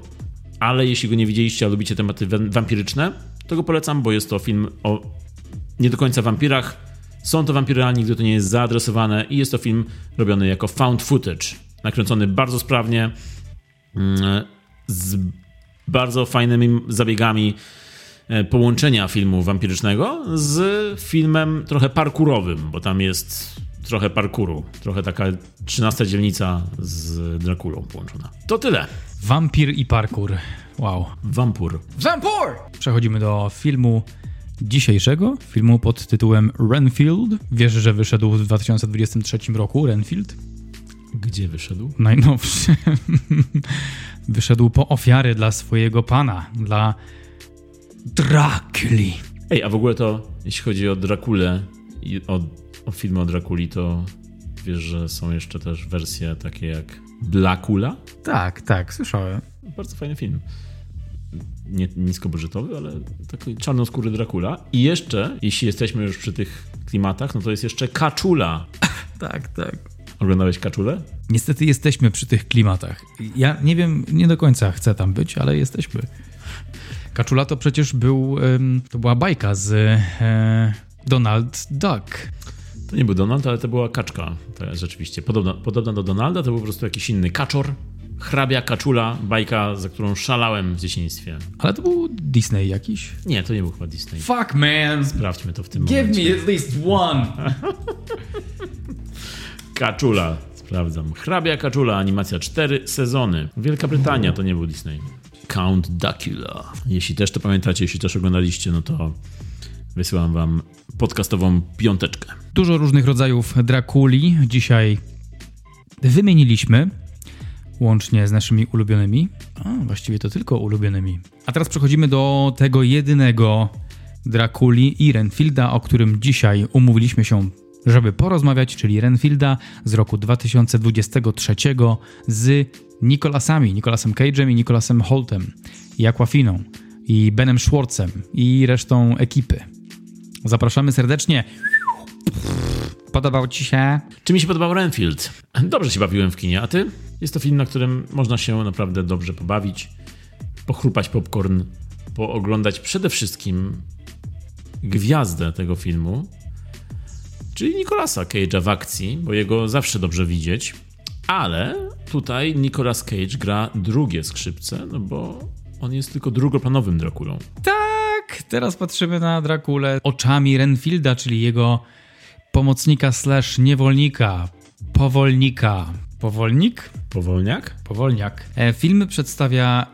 ale jeśli go nie widzieliście, a lubicie tematy wa- wampiryczne, to go polecam, bo jest to film o nie do końca wampirach. Są to wampiry, ale nigdy to nie jest zaadresowane i jest to film robiony jako found footage. Nakręcony bardzo sprawnie, mm, z bardzo fajnymi zabiegami e, połączenia filmu wampirycznego z filmem trochę parkurowym, bo tam jest trochę parkuru, trochę taka 13 dzielnica z Drakulą połączona. To tyle. Wampir i parkour. Wow. Wampur. Wampur! Przechodzimy do filmu dzisiejszego, filmu pod tytułem Renfield. Wiesz, że wyszedł w 2023 roku Renfield? Gdzie wyszedł? Najnowszy. wyszedł po ofiary dla swojego pana, dla Drakuli. Ej, a w ogóle to, jeśli chodzi o Drakulę i o filmy o Drakuli, to wiesz, że są jeszcze też wersje takie jak Blackula? Tak, tak, słyszałem. Bardzo fajny film. Nie niskobudżetowy, ale taki czarnoskóry Dracula. I jeszcze, jeśli jesteśmy już przy tych klimatach, no to jest jeszcze Kaczula. (laughs) Tak, tak. Oglądałeś Kaczulę? Niestety jesteśmy przy tych klimatach. Ja nie wiem, nie do końca chcę tam być, ale jesteśmy. Kaczula to przecież był, to była bajka z e, Donald Duck. To nie był Donald, ale to była kaczka. To jest rzeczywiście podobna, podobna do Donalda, to był po prostu jakiś inny kaczor. Hrabia Kaczula, bajka, za którą szalałem w dzieciństwie. Ale to był Disney jakiś. Nie, to nie był chyba Disney. Fuck man! Sprawdźmy to w tym Give momencie. me at least one! (laughs) Kaczula. Sprawdzam. Hrabia Kaczula, animacja 4 sezony. Wielka Brytania, to nie był Disney. Count Dracula. Jeśli też to pamiętacie, jeśli też oglądaliście, no to wysyłam wam podcastową piąteczkę. Dużo różnych rodzajów Drakuli dzisiaj wymieniliśmy, łącznie z naszymi ulubionymi. A, właściwie to tylko ulubionymi. A teraz przechodzimy do tego jedynego Drakuli i Renfielda, o którym dzisiaj umówiliśmy się, żeby porozmawiać, czyli Renfielda z roku 2023 z Nicolasami, Nicolasem Cage'em i Nicolasem Holtem, i Aquafiną, i Benem Schwartzem, i resztą ekipy. Zapraszamy serdecznie. Podobał Ci się? Czy mi się podobał Renfield? Dobrze się bawiłem w kinie, a ty? Jest to film, na którym można się naprawdę dobrze pobawić, pochrupać popcorn, pooglądać przede wszystkim gwiazdę tego filmu, czyli Nicolasa Cage'a w akcji, bo jego zawsze dobrze widzieć, ale tutaj Nicolas Cage gra drugie skrzypce, no bo on jest tylko drugoplanowym Drakulą. Tak, teraz patrzymy na Drakulę oczami Renfielda, czyli jego pomocnika slash niewolnika, powolnika. Powolnik? Powolniak? Powolniak. E, Film przedstawia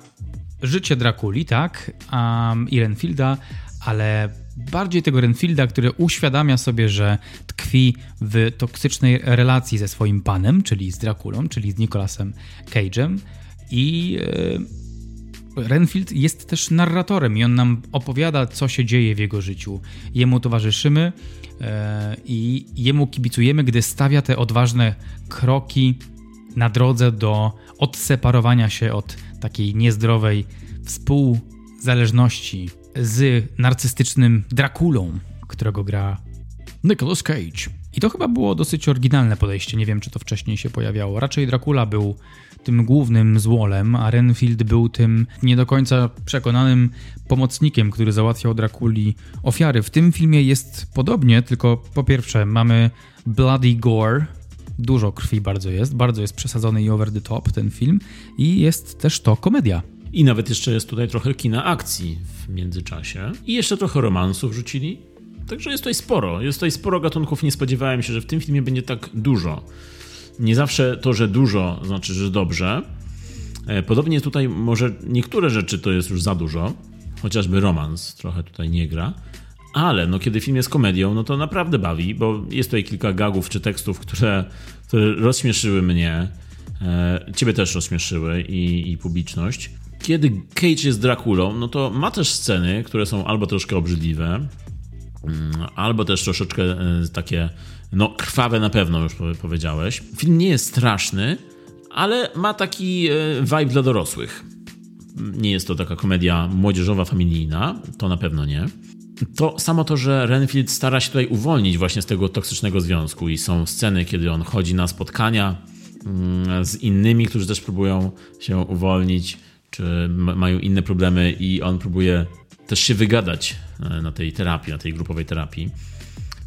życie Drakuli, tak, um, i Renfielda, ale bardziej tego Renfielda, który uświadamia sobie, że tkwi w toksycznej relacji ze swoim panem, czyli z Drakulą, czyli z Nicolasem Cage'em i e, Renfield jest też narratorem i on nam opowiada, co się dzieje w jego życiu. Jemu towarzyszymy e, i jemu kibicujemy, gdy stawia te odważne kroki na drodze do odseparowania się od takiej niezdrowej współzależności z narcystycznym Drakulą, którego gra Nicolas Cage. I to chyba było dosyć oryginalne podejście. Nie wiem, czy to wcześniej się pojawiało. Raczej Dracula był tym głównym złolem, a Renfield był tym nie do końca przekonanym pomocnikiem, który załatwiał Drakuli ofiary. W tym filmie jest podobnie, tylko po pierwsze mamy bloody gore, dużo krwi bardzo jest, bardzo jest przesadzony i over the top ten film i jest też to komedia. I nawet jeszcze jest tutaj trochę kina akcji w międzyczasie. I jeszcze trochę romansów rzucili. Także jest tutaj sporo. Jest tutaj sporo gatunków. Nie spodziewałem się, że w tym filmie będzie tak dużo. Nie zawsze to, że dużo, znaczy, że dobrze. E, Podobnie tutaj może niektóre rzeczy to jest już za dużo. Chociażby romans trochę tutaj nie gra. Ale no, kiedy film jest komedią, no to naprawdę bawi, bo jest tutaj kilka gagów czy tekstów, które, które rozśmieszyły mnie. E, ciebie też rozśmieszyły i, i publiczność. Kiedy Cage jest Drakulą, no to ma też sceny, które są albo troszkę obrzydliwe, albo też troszeczkę e, takie, no krwawe na pewno już powie- powiedziałeś. Film nie jest straszny, ale ma taki e, vibe dla dorosłych. Nie jest to taka komedia młodzieżowa, familijna, to na pewno nie. To samo to, że Renfield stara się tutaj uwolnić właśnie z tego toksycznego związku i są sceny, kiedy on chodzi na spotkania mm, z innymi, którzy też próbują się uwolnić, czy ma- mają inne problemy i on próbuje też się wygadać na tej terapii, na tej grupowej terapii.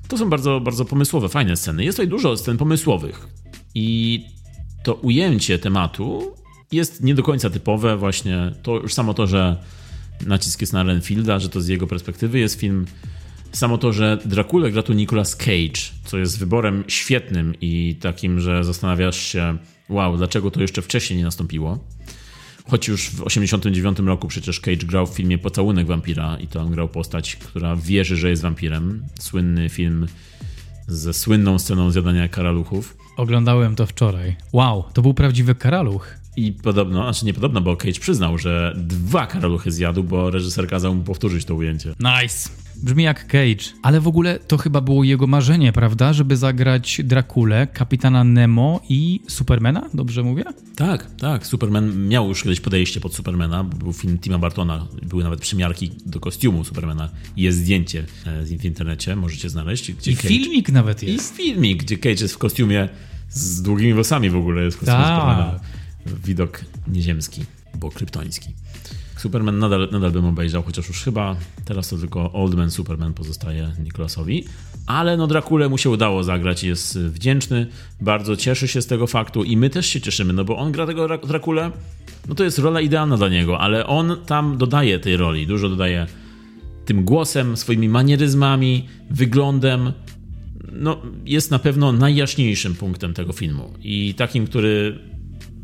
To są bardzo, bardzo pomysłowe, fajne sceny. Jest tutaj dużo scen pomysłowych i to ujęcie tematu jest nie do końca typowe. Właśnie to już samo to, że nacisk jest na Renfielda, że to z jego perspektywy jest film. Samo to, że Dracula gra tu Nicolas Cage, co jest wyborem świetnym i takim, że zastanawiasz się, wow, dlaczego to jeszcze wcześniej nie nastąpiło. Choć już w 89 roku przecież Cage grał w filmie Pocałunek wampira i to on grał postać, która wierzy, że jest wampirem. Słynny film ze słynną sceną zjadania karaluchów. Oglądałem to wczoraj. Wow, to był prawdziwy karaluch. I podobno, znaczy nie podobno, bo Cage przyznał, że dwa karaluchy zjadł, bo reżyser kazał mu powtórzyć to ujęcie. Nice. Brzmi jak Cage. Ale w ogóle to chyba było jego marzenie, prawda? Żeby zagrać Drakulę, Kapitana Nemo i Supermana? Dobrze mówię? Tak, tak. Superman miał już kiedyś podejście pod Supermana. bo Był film Tima Bartona, były nawet przymiarki do kostiumu Supermana. Jest zdjęcie e, w internecie, możecie znaleźć. Gdzie I Cage- filmik nawet I jest. filmik, gdzie Cage jest w kostiumie z długimi włosami w ogóle. Jest kostium Tak. Supermana. Widok nieziemski, bo kryptoński. Superman nadal, nadal bym obejrzał, chociaż już chyba teraz to tylko Old Man Superman pozostaje Nicolasowi. Ale no Drakulę mu się udało zagrać jest wdzięczny, bardzo cieszy się z tego faktu i my też się cieszymy, no bo on gra tego Dra- Drakulę, no to jest rola idealna dla niego, ale on tam dodaje tej roli, dużo dodaje tym głosem, swoimi manieryzmami, wyglądem. No, jest na pewno najjaśniejszym punktem tego filmu i takim, który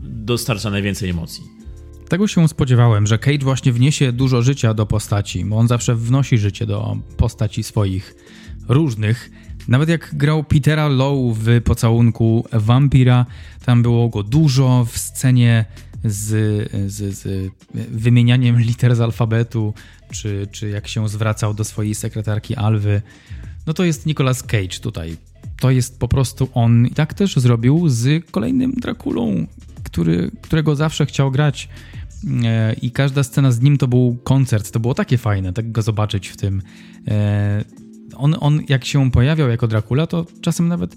dostarcza najwięcej emocji. Tego się spodziewałem, że Cage właśnie wniesie dużo życia do postaci, bo on zawsze wnosi życie do postaci swoich różnych. Nawet jak grał Petera Lowe w pocałunku wampira, tam było go dużo w scenie z, z, z wymienianiem liter z alfabetu, czy, czy jak się zwracał do swojej sekretarki Alwy. No to jest Nicolas Cage tutaj. To jest po prostu on. I tak też zrobił z kolejnym Drakulą, który, którego zawsze chciał grać. E, I każda scena z nim to był koncert. To było takie fajne, tak go zobaczyć w tym. E, on, on jak się pojawiał jako Dracula, to czasem nawet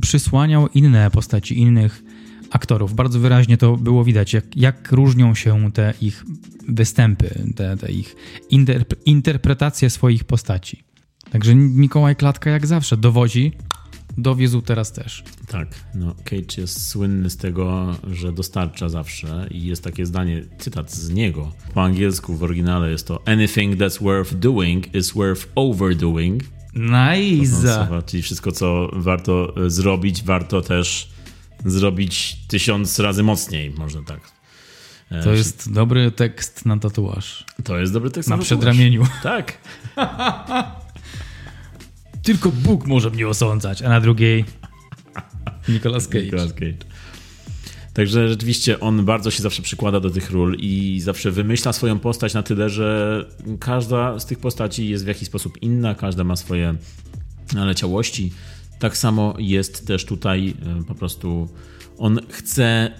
przysłaniał inne postaci, innych aktorów. Bardzo wyraźnie to było widać, jak, jak różnią się te ich występy, te, te ich interp interpretacje swoich postaci. Także Mikołaj Klatka jak zawsze dowodzi, dowiózł teraz też. Tak, no Cage jest słynny z tego, że dostarcza zawsze i jest takie zdanie, cytat z niego. Po angielsku w oryginale jest to Anything that's worth doing is worth overdoing. Nice! No, czyli wszystko, co warto e, zrobić, warto też zrobić tysiąc razy mocniej, można tak. E, To jest dobry tekst na tatuaż. To jest dobry tekst Na tatuaż. przedramieniu. Tak. (laughs) Tylko Bóg może mnie osądzać, a na drugiej Nicolas Cage. Nicolas Cage. Także rzeczywiście on bardzo się zawsze przykłada do tych ról i zawsze wymyśla swoją postać na tyle, że każda z tych postaci jest w jakiś sposób inna, każda ma swoje naleciałości. Tak samo jest też tutaj e, po prostu on chce e,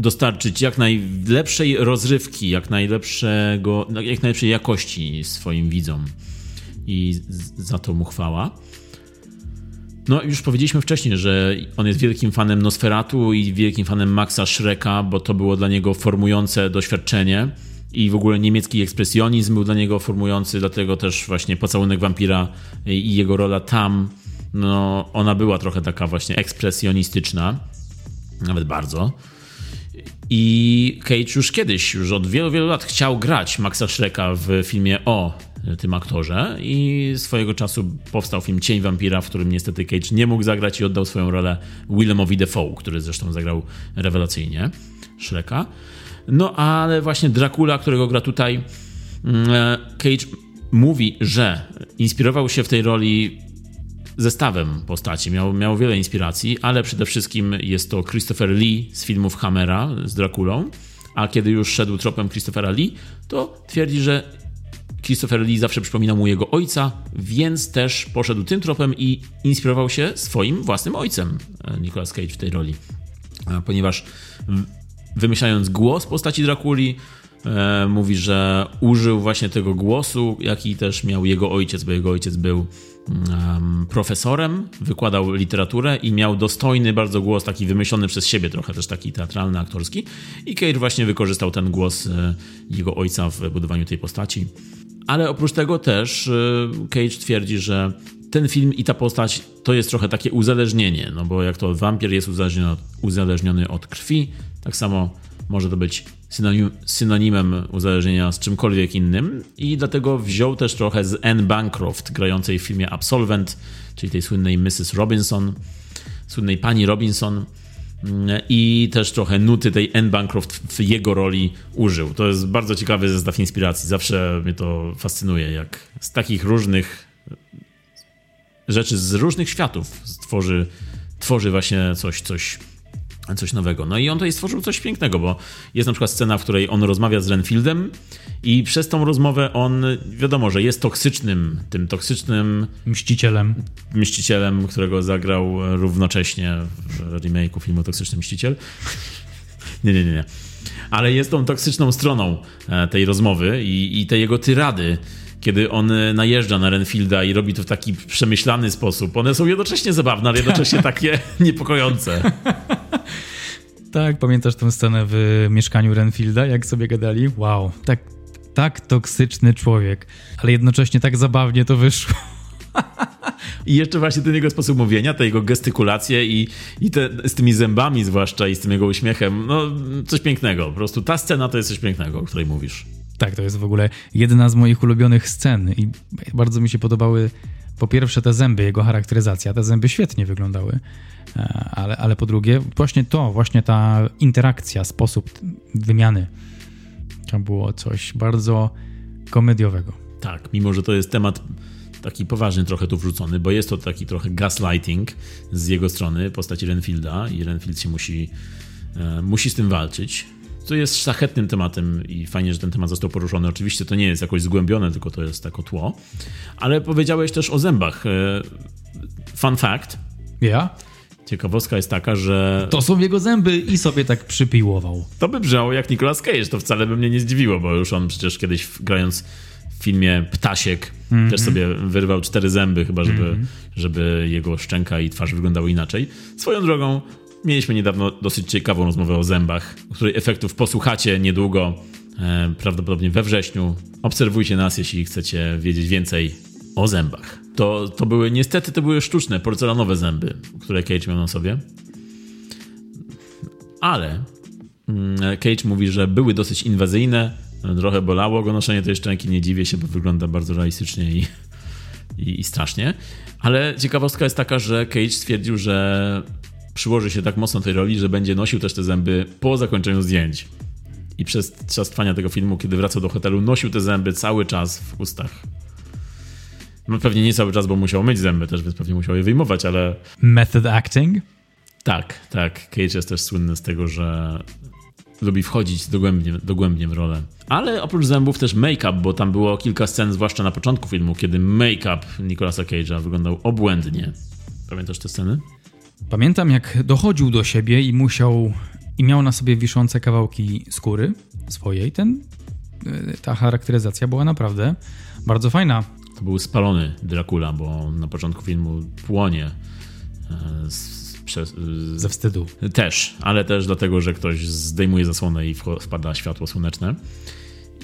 dostarczyć jak najlepszej rozrywki, jak najlepszego, jak najlepszej jakości swoim widzom i za to mu chwała. No, już powiedzieliśmy wcześniej, że on jest wielkim fanem Nosferatu i wielkim fanem Maxa Schreka, bo to było dla niego formujące doświadczenie. I w ogóle niemiecki ekspresjonizm był dla niego formujący, dlatego też właśnie Pocałunek Wampira i jego rola tam, no, ona była trochę taka właśnie ekspresjonistyczna, nawet bardzo. I Cage już kiedyś, już od wielu, wielu lat chciał grać Maxa Schreka w filmie o tym aktorze i swojego czasu powstał film Cień Wampira, w którym niestety Cage nie mógł zagrać i oddał swoją rolę Willemowi Defoe, który zresztą zagrał rewelacyjnie Shreka. No ale właśnie Dracula, którego gra tutaj mm, Cage mówi, że inspirował się w tej roli zestawem postaci. Miał, miał wiele inspiracji, ale przede wszystkim jest to Christopher Lee z filmów Hammera z Drakulą. A kiedy już szedł tropem Christophera Lee, to twierdzi, że Christopher Lee zawsze przypominał mu jego ojca, więc też poszedł tym tropem i inspirował się swoim własnym ojcem, e, Nicolas Cage w tej roli. E, Ponieważ wymyślając głos postaci Drakuli, e, mówi, że użył właśnie tego głosu, jaki też miał jego ojciec, bo jego ojciec był em, profesorem, wykładał literaturę i miał dostojny bardzo głos, taki wymyślony przez siebie, trochę też taki teatralny, aktorski. I Cage właśnie wykorzystał ten głos jego ojca w budowaniu tej postaci. Ale oprócz tego też e, Cage twierdzi, że ten film i ta postać to jest trochę takie uzależnienie, no bo jak to wampir jest uzależniony od, uzależniony od krwi, tak samo może to być synonim, synonimem uzależnienia z czymkolwiek innym i dlatego wziął też trochę z Anne Bancroft, grającej w filmie Absolvent, czyli tej słynnej Mrs. Robinson, słynnej pani Robinson i też trochę nuty tej Anne Bancroft w jego roli użył. To jest bardzo ciekawy zestaw inspiracji. Zawsze mnie to fascynuje, jak z takich różnych rzeczy z różnych światów tworzy właśnie coś, coś, coś nowego. No i on tutaj stworzył coś pięknego, bo jest na przykład scena, w której on rozmawia z Renfieldem i przez tą rozmowę on, wiadomo, że jest toksycznym, tym toksycznym Mścicielem. mścicielem, którego zagrał równocześnie w remake'u filmu Toksyczny Mściciel. Nie, nie, nie, nie. Ale jest tą toksyczną stroną e, tej rozmowy i, i te jego tyrady, kiedy on e, najeżdża na Renfielda i robi to w taki przemyślany sposób. One są jednocześnie zabawne, ale jednocześnie (laughs) takie niepokojące. (laughs) Tak, pamiętasz tę scenę w mieszkaniu Renfielda, jak sobie gadali? Wow, tak, tak toksyczny człowiek, ale jednocześnie tak zabawnie to wyszło. (laughs) I jeszcze właśnie ten jego sposób mówienia, te jego gestykulacje i, i te, z tymi zębami zwłaszcza i z tym jego uśmiechem, no coś pięknego. Po prostu ta scena to jest coś pięknego, o której mówisz. Tak, to jest w ogóle jedna z moich ulubionych scen i bardzo mi się podobały Po pierwsze te zęby, jego charakteryzacja, te zęby świetnie wyglądały, e, ale, ale po drugie właśnie to, właśnie ta interakcja, sposób wymiany. To było coś bardzo komediowego. Tak, mimo że to jest temat taki poważny trochę tu wrzucony, bo jest to taki trochę gaslighting z jego strony, postaci Renfielda i Renfield się musi, e, musi z tym walczyć. To jest szlachetnym tematem i fajnie, że ten temat został poruszony. Oczywiście to nie jest jakoś zgłębione, tylko to jest jako tło. Ale powiedziałeś też o zębach. E, Fun fact. Ja? Ciekawostka jest taka, że To są jego zęby i sobie tak przypiłował. to by brzmiało jak Nicolas Cage. To wcale by mnie nie zdziwiło, bo już on przecież kiedyś grając w filmie Ptasiek też sobie wyrwał cztery zęby, chyba żeby, żeby jego szczęka i twarz wyglądały inaczej. Swoją drogą mieliśmy niedawno dosyć ciekawą rozmowę o zębach, której efektów posłuchacie niedługo, e, prawdopodobnie we wrześniu. Obserwujcie nas, jeśli chcecie wiedzieć więcej o zębach. To, to były, niestety to były sztuczne, porcelanowe zęby, które Cage miał na sobie. Ale Mm, Cage mówi, że były dosyć inwazyjne, trochę bolało go noszenie tej szczęki, nie dziwię się, bo wygląda bardzo realistycznie i, i, i strasznie. Ale ciekawostka jest taka, że Cage stwierdził, że przyłoży się tak mocno tej roli, że będzie nosił też te zęby po zakończeniu zdjęć. I przez czas trwania tego filmu, kiedy wracał do hotelu, nosił te zęby cały czas w ustach. No pewnie nie cały czas, bo musiał myć zęby też, więc pewnie musiał je wyjmować, ale Method acting? tak, tak. Cage jest też słynny z tego, że lubi wchodzić dogłębnie, dogłębnie w rolę. Ale oprócz zębów też make-up, bo tam było kilka scen, zwłaszcza na początku filmu, kiedy make-up Nicolasa Cage'a wyglądał obłędnie. Pamiętasz te sceny? Pamiętam, jak dochodził do siebie i musiał. i miał na sobie wiszące kawałki skóry swojej. Ten, y, ta charakteryzacja była naprawdę bardzo fajna. To był spalony Dracula, bo na początku filmu płonie e, z, przez, z, Ze wstydu. Też, ale też dlatego, że ktoś zdejmuje zasłonę i wpada światło słoneczne.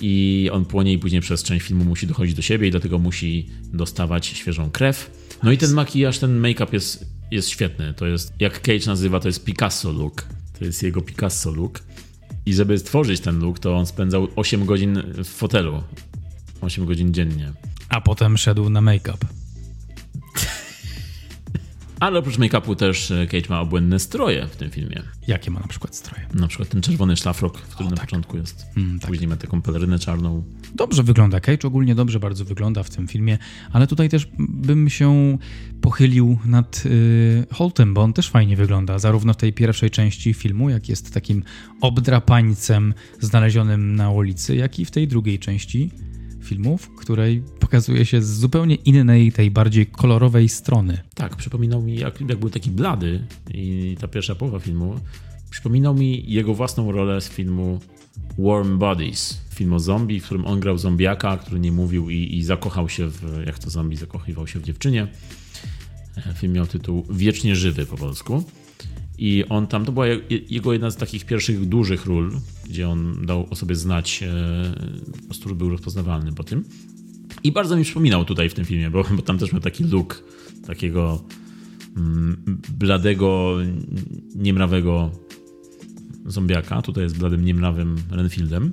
I on płonie i później przez część filmu musi dochodzić do siebie i dlatego musi dostawać świeżą krew. No i ten makijaż, ten make-up jest, jest świetny. To jest, jak Cage nazywa, to jest Picasso look. To jest jego Picasso look. I żeby stworzyć ten look, to on spędzał 8 godzin w fotelu. 8 godzin dziennie. A potem szedł na make-up. Ale oprócz make-upu też Cage ma obłędne stroje w tym filmie. Jakie ma na przykład stroje? Na przykład ten czerwony szlafrok, który na początku jest. Później ma taką pelerynę czarną. Dobrze wygląda Cage, ogólnie dobrze bardzo wygląda w tym filmie, ale tutaj też bym się pochylił nad y, Holtem, bo on też fajnie wygląda, zarówno w tej pierwszej części filmu, jak jest takim obdrapańcem znalezionym na ulicy, jak i w tej drugiej części filmu, w której pokazuje się z zupełnie innej, tej bardziej kolorowej strony. Tak, przypominał mi, jak, jak był taki blady i ta pierwsza połowa filmu, przypominał mi jego własną rolę z filmu Warm Bodies, film o zombie, w którym on grał zombiaka, który nie mówił i, i zakochał się w, jak to zombie zakochywał się w dziewczynie. E, Film miał tytuł Wiecznie Żywy po polsku. I on tam, to była je- jego jedna z takich pierwszych dużych ról, gdzie on dał o sobie znać, e, po prostu był rozpoznawalny po tym. I bardzo mi przypominał tutaj w tym filmie, bo, bo tam też miał taki look takiego mm, bladego, niemrawego zombiaka. Tutaj jest bladym, niemrawym Renfieldem.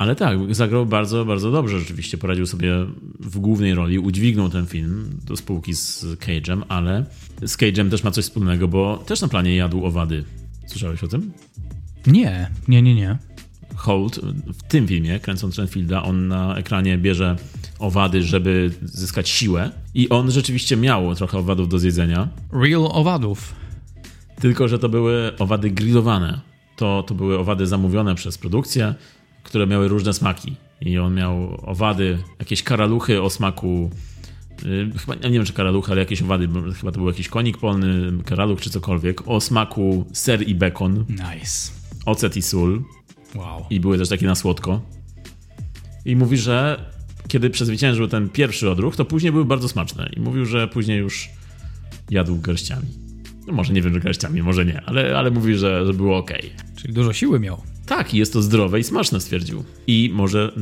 Ale tak, zagrał bardzo, bardzo dobrze. Rzeczywiście poradził sobie w głównej roli, udźwignął ten film do spółki z Cage'em, ale z Cage'em też ma coś wspólnego, bo też na planie jadł owady. Słyszałeś o tym? Nie, nie, nie, nie. Holt w tym filmie, kręcąc Renfielda, on na ekranie bierze owady, żeby zyskać siłę. I on rzeczywiście miał trochę owadów do zjedzenia, Real owadów. tylko że to były owady grillowane. To, to były owady zamówione przez produkcję, które miały różne smaki. I on miał owady, jakieś karaluchy o smaku. y, Chyba nie wiem, czy karaluchy, ale jakieś owady, bo chyba to był jakiś konik polny, karaluch czy cokolwiek, o smaku ser i bekon, Nice. ocet i sól. Wow. i były też takie na słodko. I mówi, że kiedy przezwyciężył ten pierwszy odruch, to później były bardzo smaczne. I mówił, że później już jadł garściami. No może nie wiem, że garściami, może nie, ale, ale mówi, że, że było ok. Czyli dużo siły miał. Tak, i jest to zdrowe i smaczne, stwierdził. I może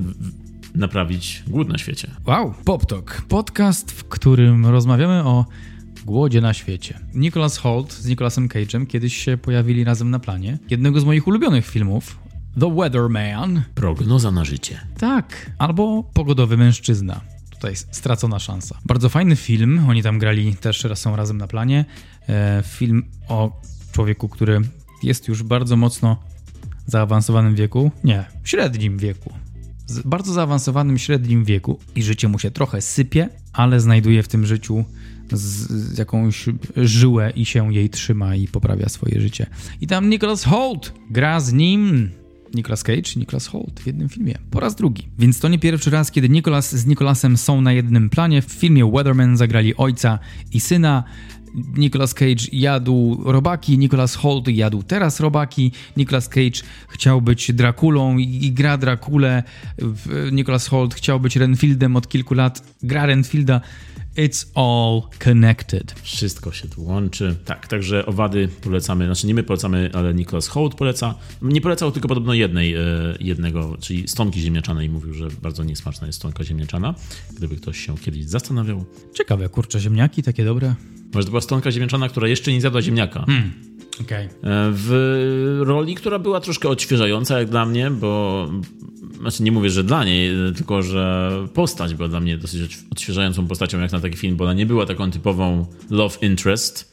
naprawić głód na świecie. Wow, PopTok. Podcast, w którym rozmawiamy o głodzie na świecie. Nicholas Holt z Nicolasem Cage'em kiedyś się pojawili razem na planie jednego z moich ulubionych filmów, The Weatherman. Prognoza na życie. Tak, albo Pogodowy mężczyzna. tutaj stracona szansa. Bardzo fajny film, oni tam grali też są razem na planie. E, film o człowieku, który jest już bardzo mocno zaawansowanym wieku, nie, średnim wieku. Z bardzo zaawansowanym średnim wieku i życie mu się trochę sypie, ale znajduje w tym życiu z, jakąś żyłę i się jej trzyma i poprawia swoje życie. I tam Nicholas Holt gra z nim Nicolas Cage i Nicholas Holt w jednym filmie. Po raz drugi. Więc to nie pierwszy raz, kiedy Nicholas z Nicholasem są na jednym planie. W filmie Weatherman zagrali ojca i syna. Nicolas Cage jadł robaki, Nicholas Holt jadł teraz robaki. Nicolas Cage chciał być Drakulą i, i gra Drakulę. Nicholas Holt chciał być Renfieldem od kilku lat, gra Renfielda. It's all connected. Wszystko się tu łączy. Tak, także owady polecamy, znaczy nie my polecamy, ale Nicholas Holt poleca. Nie polecał tylko podobno jednej, e, jednego, czyli stonki ziemniaczanej. Mówił, że bardzo niesmaczna jest stonka ziemniaczana. Gdyby ktoś się kiedyś zastanawiał. Ciekawe, kurcze ziemniaki, takie dobre. Może to była stonka ziemniaczana, która jeszcze nie zjadła ziemniaka. Okej. E, w roli, która była troszkę odświeżająca jak dla mnie, bo znaczy nie mówię, że dla niej, tylko że postać była dla mnie dosyć odś- odświeżającą postacią jak na taki film, bo ona nie była taką typową love interest,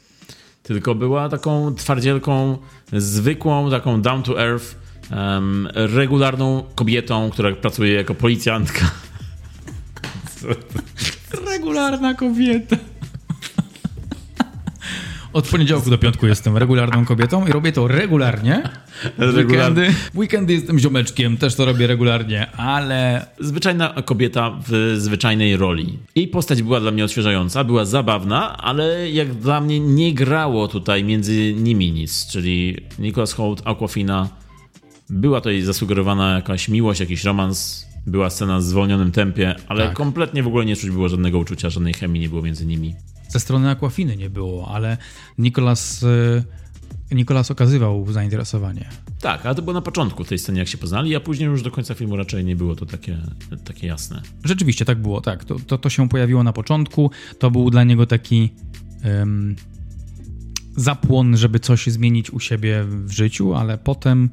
tylko była taką twardzielką, zwykłą, taką down to earth, em, regularną kobietą, która pracuje jako policjantka. Regularna kobieta. Od poniedziałku do piątku jestem regularną kobietą i robię to regularnie. W Regular- Weekendy, jestem ziomeczkiem, też to robię regularnie, ale Zwyczajna kobieta w zwyczajnej roli. Jej postać była dla mnie odświeżająca, była zabawna, ale jak dla mnie nie grało tutaj między nimi nic. Czyli Nicholas Holt, Aquafina, była tutaj zasugerowana jakaś miłość, jakiś romans, była scena w zwolnionym tempie, ale Tak. kompletnie w ogóle nie czuć było żadnego uczucia, żadnej chemii nie było między nimi. ze strony Aquafiny nie było, ale Nikolas, y, Nikolas okazywał zainteresowanie. Tak, ale to było na początku tej sceny, jak się poznali, a później już do końca filmu raczej nie było to takie, takie jasne. Rzeczywiście tak było, tak. To, to, to się pojawiło na początku. To był dla niego taki em, zapłon, żeby coś zmienić u siebie w życiu, ale potem,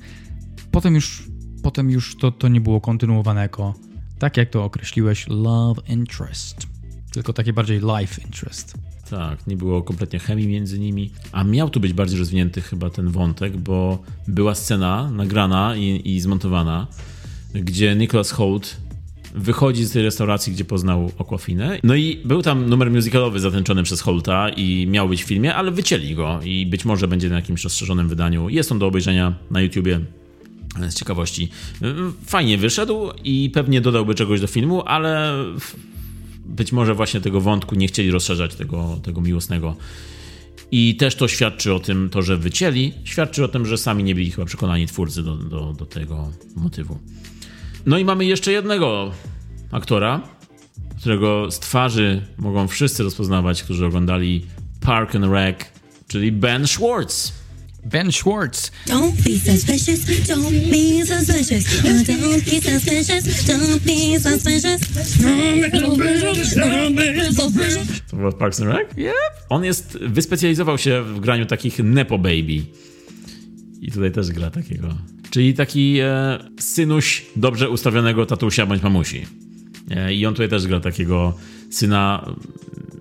potem już, potem już to, to nie było kontynuowane jako, tak jak to określiłeś, love interest. Tylko takie bardziej life interest. Tak, nie było kompletnie chemii między nimi, a miał tu być bardziej rozwinięty chyba ten wątek, bo była scena nagrana i, i zmontowana, gdzie Nicholas Holt wychodzi z tej restauracji, gdzie poznał Aquafinę. No i był tam numer musicalowy zatęczony przez Holta i miał być w filmie, ale wycięli go i być może będzie na jakimś rozszerzonym wydaniu. Jest on do obejrzenia na YouTubie. Z ciekawości. Fajnie wyszedł i pewnie dodałby czegoś do filmu, ale być może właśnie tego wątku nie chcieli rozszerzać, tego, tego miłosnego. I też to świadczy o tym, to, że wycięli, świadczy o tym, że sami nie byli chyba przekonani twórcy do, do, do tego motywu. No i mamy jeszcze jednego aktora, którego z twarzy mogą wszyscy rozpoznawać, którzy oglądali Park and Rec, czyli Ben Schwartz. Ben Schwartz. Don't be suspicious. Don't be suspicious. Don't be suspicious. Don't be suspicious. Don't be suspicious. To było Parks and Rec? Yep. On jest, wyspecjalizował się w graniu takich Nepo Baby. I tutaj też gra takiego. Czyli taki e, synuś dobrze ustawionego tatusia bądź mamusi. E, I on tutaj też gra takiego syna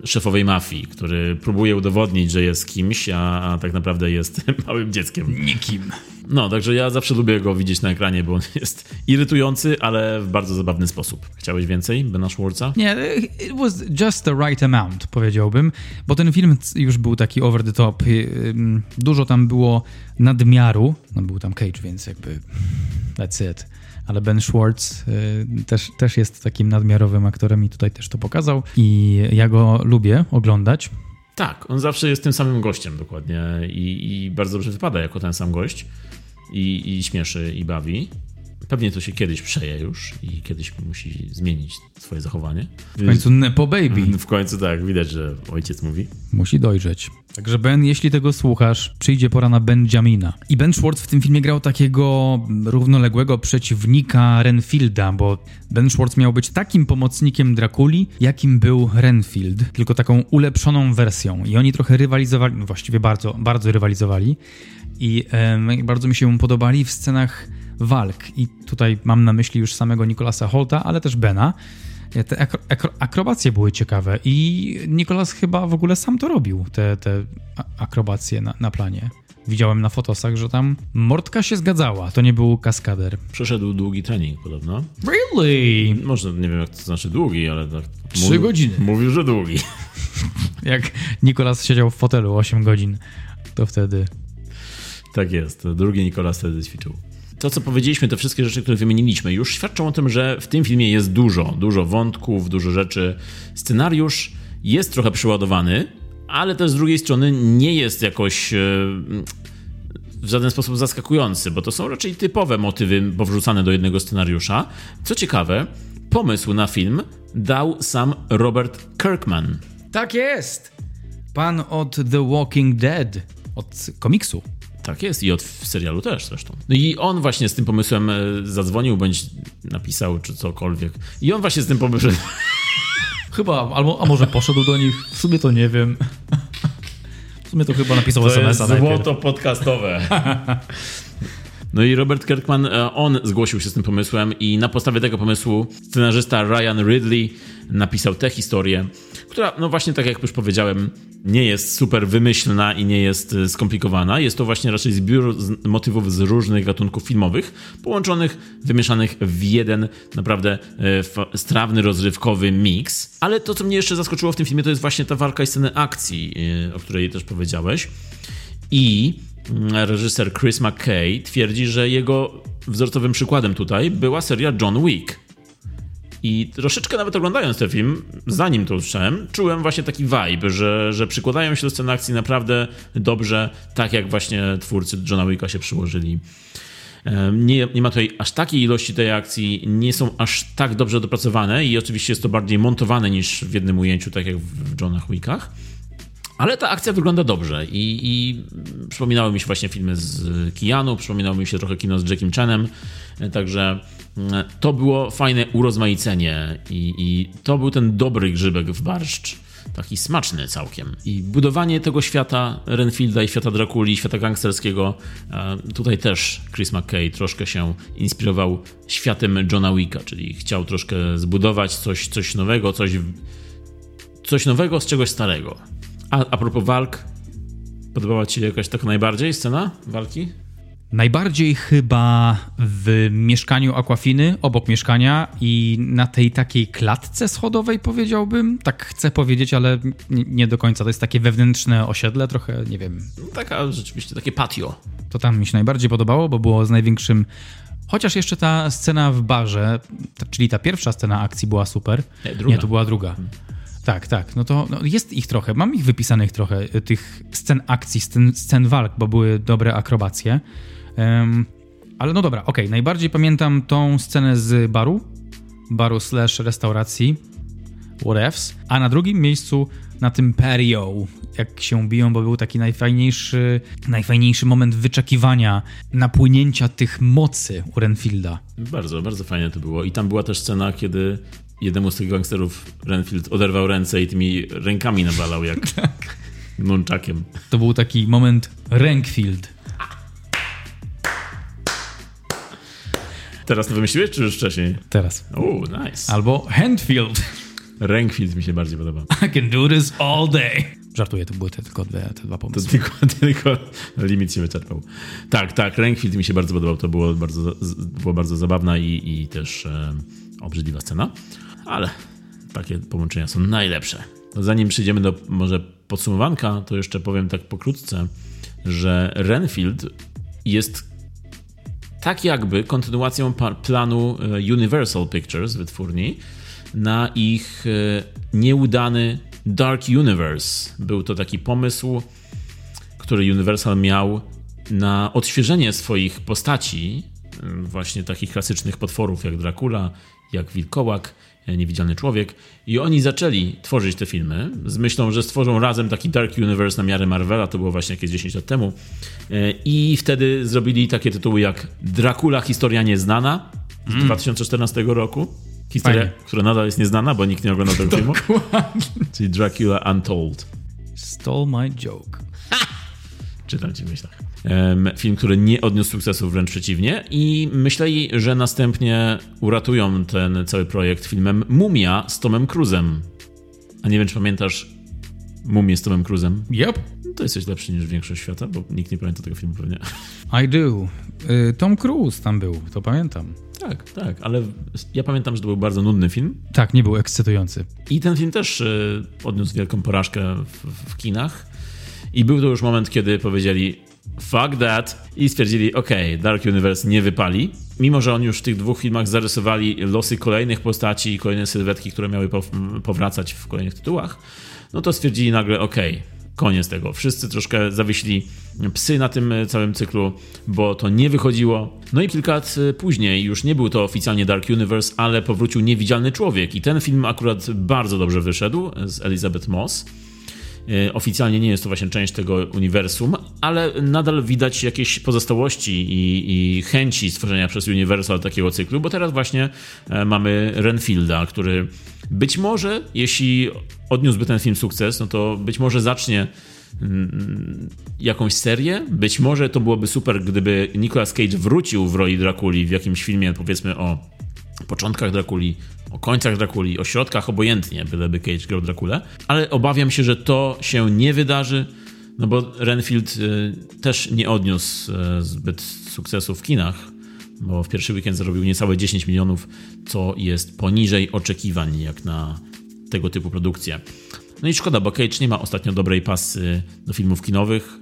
szefowej mafii, który próbuje udowodnić, że jest kimś, a, a tak naprawdę jest (laughs) małym dzieckiem. Nikim. No, także ja zawsze lubię go widzieć na ekranie, bo on jest irytujący, ale w bardzo zabawny sposób. Chciałeś więcej Bena Schwartza? Nie, it was just the right amount, powiedziałbym, bo ten film już był taki over the top. ym, Dużo tam było nadmiaru. No był tam Cage, więc jakby that's it. Ale Ben Schwartz y, też, też jest takim nadmiarowym aktorem i tutaj też to pokazał. I ja go lubię oglądać. Tak, on zawsze jest tym samym gościem dokładnie i, i bardzo dobrze wypada jako ten sam gość i, i śmieszy i bawi. Pewnie to się kiedyś przeje już i kiedyś musi zmienić swoje zachowanie. W końcu Nepo Baby W końcu tak, widać, że ojciec mówi. musi dojrzeć. Także Ben, jeśli tego słuchasz, przyjdzie pora na Benjamina. I Ben Schwartz w tym filmie grał takiego równoległego przeciwnika Renfielda, bo Ben Schwartz miał być takim pomocnikiem Drakuli, jakim był Renfield, tylko taką ulepszoną wersją. I oni trochę rywalizowali, no właściwie bardzo, bardzo rywalizowali. I em, bardzo mi się podobali w scenach walk. I tutaj mam na myśli już samego Nicolasa Holta, ale też Bena. Nie, Te akro, akro, akrobacje były ciekawe i Nikolas chyba w ogóle sam to robił, te, te akrobacje na, na planie. Widziałem na fotosach, że tam Mordka się zgadzała, to nie był kaskader. Przeszedł długi trening podobno. Really? Może nie wiem, jak to znaczy długi, ale tak. Trzy mówił- godziny. Mówił, że długi. (laughs) Jak Nikolas siedział w fotelu 8 godzin, to wtedy... Tak jest. Drugi Nikolas wtedy ćwiczył. To, co powiedzieliśmy, te wszystkie rzeczy, które wymieniliśmy, już świadczą o tym, że w tym filmie jest dużo, dużo wątków, dużo rzeczy. Scenariusz jest trochę przeładowany, ale też z drugiej strony nie jest jakoś e, w żaden sposób zaskakujący, bo to są raczej typowe motywy powrzucane do jednego scenariusza. Co ciekawe, pomysł na film dał sam Robert Kirkman. Tak jest! Pan od The Walking Dead, od komiksu. Tak jest i od serialu też zresztą. No i on właśnie z tym pomysłem e, zadzwonił, bądź napisał, czy cokolwiek. I on właśnie z tym pomysłem... (laughs) Chyba, albo, a może poszedł do nich, w sumie to nie wiem. W sumie to chyba napisał SMS-a najpierw. złoto podcastowe. (laughs) No i Robert Kirkman, e, on zgłosił się z tym pomysłem i na podstawie tego pomysłu scenarzysta Ryan Ridley napisał tę historię, która, no właśnie tak jak już powiedziałem, nie jest super wymyślna i nie jest e, skomplikowana. Jest to właśnie raczej zbiór motywów z różnych gatunków filmowych, połączonych, wymieszanych w jeden naprawdę e, strawny, rozrywkowy miks. Ale to, co mnie jeszcze zaskoczyło w tym filmie, to jest właśnie ta walka i sceny akcji, e, o której też powiedziałeś. I mm, reżyser Chris McKay twierdzi, że jego wzorcowym przykładem tutaj była seria John Wick. I troszeczkę nawet oglądając ten film, zanim to usłyszałem, czułem właśnie taki vibe, że, że przykładają się do sceny akcji naprawdę dobrze, tak jak właśnie twórcy Johna Wicka się przyłożyli. Nie, nie ma tutaj aż takiej ilości tej akcji, nie są aż tak dobrze dopracowane i oczywiście jest to bardziej montowane niż w jednym ujęciu, tak jak w Johnach Wickach. Ale ta akcja wygląda dobrze i, i przypominały mi się właśnie filmy z Keanu, przypominało mi się trochę kino z Jackiem Chanem, e, także to było fajne urozmaicenie i, i to był ten dobry grzybek w barszcz, taki smaczny całkiem. I budowanie tego świata Renfielda i świata Drakuli, świata gangsterskiego, e, tutaj też Chris McKay troszkę się inspirował światem Johna Wicka, czyli chciał troszkę zbudować coś, coś nowego, coś coś nowego z czegoś starego. A, a propos walk, podobała Ci się jakaś tak najbardziej scena walki? Najbardziej chyba w mieszkaniu Aquafiny, obok mieszkania i na tej takiej klatce schodowej powiedziałbym. Tak chcę powiedzieć, ale nie, do końca. To jest takie wewnętrzne osiedle, trochę, nie wiem. No, taka rzeczywiście, takie patio. To tam mi się najbardziej podobało, bo było z największym... Chociaż jeszcze ta scena w barze, czyli ta pierwsza scena akcji była super. Nie, druga. Nie, to była druga. Tak, tak. No to no jest ich trochę. Mam ich wypisanych trochę, y, tych scen akcji, scen, scen walk, bo były dobre akrobacje. Em, ale no dobra, okej. Najbardziej pamiętam tą scenę z baru. Baru slash restauracji. Whatevs. A na drugim miejscu na tym patio, jak się biją, bo był taki najfajniejszy, najfajniejszy moment wyczekiwania napłynięcia tych mocy u Renfielda. Bardzo, bardzo fajnie to było. I tam była też scena, kiedy jednemu z tych gangsterów Renfield oderwał ręce i tymi rękami nawalał jak (laughs) nunchakiem. To był taki moment Renkfield. Teraz to wymyśliłeś, czy już wcześniej? Teraz. O, nice. Albo Handfield. Rankfield mi się bardziej podoba. (laughs) I can do this all day. Żartuję, to były te, tylko dwie, te dwa To pomysły. tylko, (laughs) tylko limit się wyczerpał. Tak, tak, Rankfield mi się bardzo podobał. To było bardzo, było bardzo zabawna i, i też e, obrzydliwa scena. Ale takie połączenia są najlepsze. Zanim przejdziemy do może podsumowanka, to jeszcze powiem tak pokrótce, że Renfield jest tak jakby kontynuacją planu e, Universal Pictures wytwórni na ich e, nieudany Dark Universe. Był to taki pomysł, który Universal miał na odświeżenie swoich postaci, właśnie takich klasycznych potworów jak Dracula, jak Wilkołak, Niewidzialny Człowiek. I oni zaczęli tworzyć te filmy z myślą, że stworzą razem taki Dark Universe na miarę Marvela, to było właśnie jakieś 10 lat temu. E, I wtedy zrobili takie tytuły jak Dracula, historia nieznana z 2014 roku. Historia, Fajnie. która nadal jest nieznana, bo nikt nie oglądał tego filmu. Czyli Dracula Untold. Stole my joke. (laughs) Czytam ci w myślach. Film, który nie odniósł sukcesu, wręcz przeciwnie. I myśleli, że następnie uratują ten cały projekt filmem Mumia z Tomem Cruzem. A nie wiem, czy pamiętasz Mumię z Tomem Cruzem? Yep, No to jesteś lepszy niż większość świata, bo nikt nie pamięta tego filmu pewnie. (laughs) I do. Y, Tom Cruise tam był, to pamiętam. Tak, tak, ale ja pamiętam, że to był bardzo nudny film. Tak, nie był ekscytujący. I ten film też y, odniósł wielką porażkę w, w kinach. I był to już moment, kiedy powiedzieli fuck that i stwierdzili, ok, Dark Universe nie wypali. Mimo, że oni już w tych dwóch filmach zarysowali losy kolejnych postaci i kolejne sylwetki, które miały pow- powracać w kolejnych tytułach, no to stwierdzili nagle, ok, koniec tego. Wszyscy troszkę zawiesili psy na tym e, całym cyklu, bo to nie wychodziło. No i kilka lat e, później już nie był to oficjalnie Dark Universe, ale powrócił Niewidzialny Człowiek i ten film akurat bardzo dobrze wyszedł z Elizabeth Moss. E, Oficjalnie nie jest to właśnie część tego uniwersum, ale nadal widać jakieś pozostałości i, i chęci stworzenia przez Universal takiego cyklu, bo teraz właśnie e, mamy Renfielda, który być może, jeśli odniósłby ten film sukces, no to być może zacznie mm, jakąś serię. Być może to byłoby super, gdyby Nicolas Cage wrócił w roli Drakuli w jakimś filmie, powiedzmy o początkach Drakuli, o końcach Drakuli, o środkach, obojętnie, byleby Cage grał Drakulę. Ale obawiam się, że to się nie wydarzy, no bo Renfield y, też nie odniósł y, zbyt sukcesu w kinach, bo w pierwszy weekend zarobił niecałe 10 milionów, co jest poniżej oczekiwań jak na tego typu produkcje. No i szkoda, bo Cage nie ma ostatnio dobrej pasy do filmów kinowych.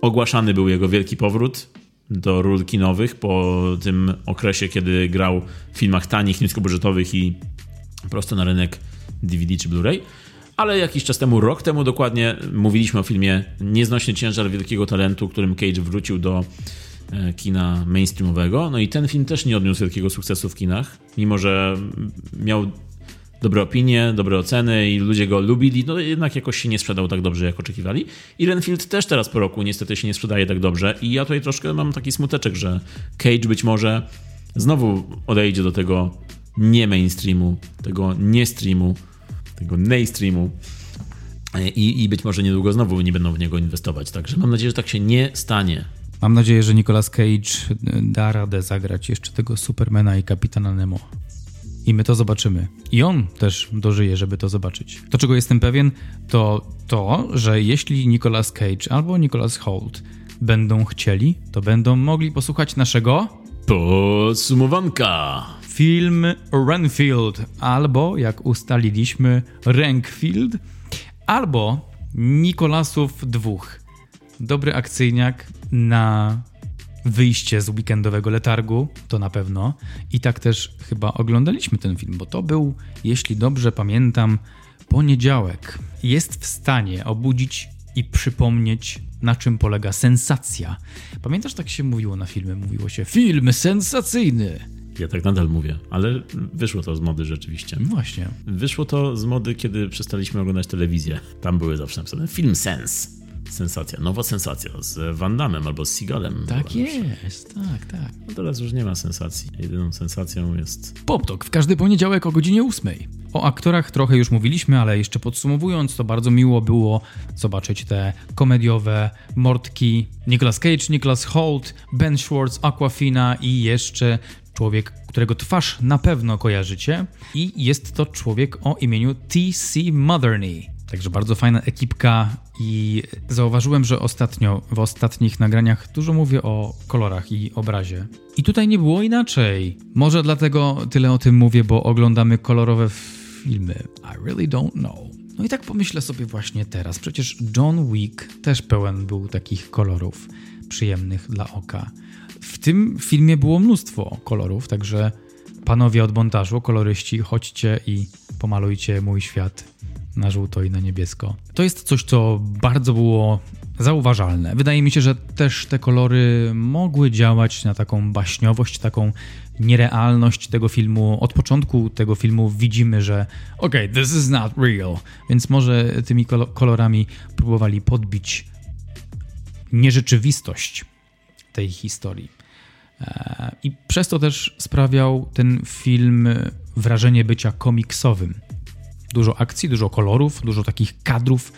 Ogłaszany był jego wielki powrót do ról kinowych po tym okresie, kiedy grał w filmach tanich, niskobudżetowych i prosto na rynek DVD czy Blu-ray. Ale jakiś czas temu, rok temu dokładnie, mówiliśmy o filmie Nieznośny ciężar wielkiego talentu, którym Cage wrócił do e, kina mainstreamowego. No i ten film też nie odniósł wielkiego sukcesu w kinach, mimo że miał dobre opinie, dobre oceny i ludzie go lubili, no jednak jakoś się nie sprzedał tak dobrze, jak oczekiwali. I Renfield też teraz po roku niestety się nie sprzedaje tak dobrze i ja tutaj troszkę mam taki smuteczek, że Cage być może znowu odejdzie do tego nie mainstreamu, tego nie streamu, tego mainstreamu i, i być może niedługo znowu nie będą w niego inwestować. Także mam nadzieję, że tak się nie stanie. Mam nadzieję, że Nicolas Cage da radę zagrać jeszcze tego Supermana i Kapitana Nemo. I my to zobaczymy. I on też dożyje, żeby to zobaczyć. To, czego jestem pewien, to to, że jeśli Nicolas Cage albo Nicolas Holt będą chcieli, to będą mogli posłuchać naszego Podsumowanka. film Renfield, albo jak ustaliliśmy, Rankfield, albo Nikolasów dwóch. Dobry akcyjniak na wyjście z weekendowego letargu, to na pewno. I tak też chyba oglądaliśmy ten film, bo to był, jeśli dobrze pamiętam, poniedziałek. Jest w stanie obudzić i przypomnieć, na czym polega sensacja. Pamiętasz, tak się mówiło na filmie? Mówiło się film sensacyjny. Ja tak nadal mówię, ale wyszło to z mody rzeczywiście. No Właśnie. Wyszło to z mody, kiedy przestaliśmy oglądać telewizję. Tam były zawsze napisane film sens. Sensacja, nowa sensacja z Van Damme albo z Seagalem. Tak jest, tak, tak. No teraz już nie ma sensacji. Jedyną sensacją jest Poptok w każdy poniedziałek o godzinie 8. O aktorach trochę już mówiliśmy, ale jeszcze podsumowując, to bardzo miło było zobaczyć te komediowe mordki Nicolas Cage, Nicolas Holt, Ben Schwartz, Aquafina i jeszcze człowiek, którego twarz na pewno kojarzycie. I jest to człowiek o imieniu T.C. Motherney. Także bardzo fajna ekipka i zauważyłem, że ostatnio, w ostatnich nagraniach dużo mówię o kolorach i obrazie. I tutaj nie było inaczej. Może dlatego tyle o tym mówię, bo oglądamy kolorowe filmy. I really don't know. No i tak pomyślę sobie właśnie teraz. Przecież John Wick też pełen był takich kolorów przyjemnych dla oka. W tym filmie było mnóstwo kolorów, także panowie od montażu, koloryści, chodźcie i pomalujcie mój świat na żółto i na niebiesko. To jest coś, co bardzo było zauważalne. Wydaje mi się, że też te kolory mogły działać na taką baśniowość, taką nierealność tego filmu. Od początku tego filmu widzimy, że okej, okay, this is not real, więc może tymi kolo- kolorami próbowali podbić nierzeczywistość tej historii. E, I przez to też sprawiał ten film wrażenie bycia komiksowym. Dużo akcji, dużo kolorów, dużo takich kadrów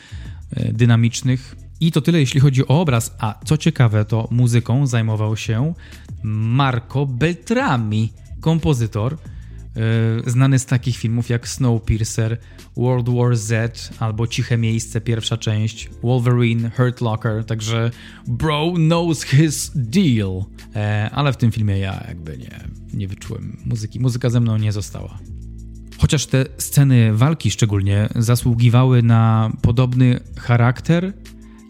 e, dynamicznych. I to tyle, jeśli chodzi o obraz. A co ciekawe, to muzyką zajmował się Marco Beltrami, kompozytor, yy, znany z takich filmów jak Snowpiercer, World War Z albo Ciche Miejsce, pierwsza część, Wolverine, Hurt Locker, także bro knows his deal. E, ale w tym filmie ja jakby nie, nie wyczułem muzyki. Muzyka ze mną nie została. Chociaż te sceny walki szczególnie zasługiwały na podobny charakter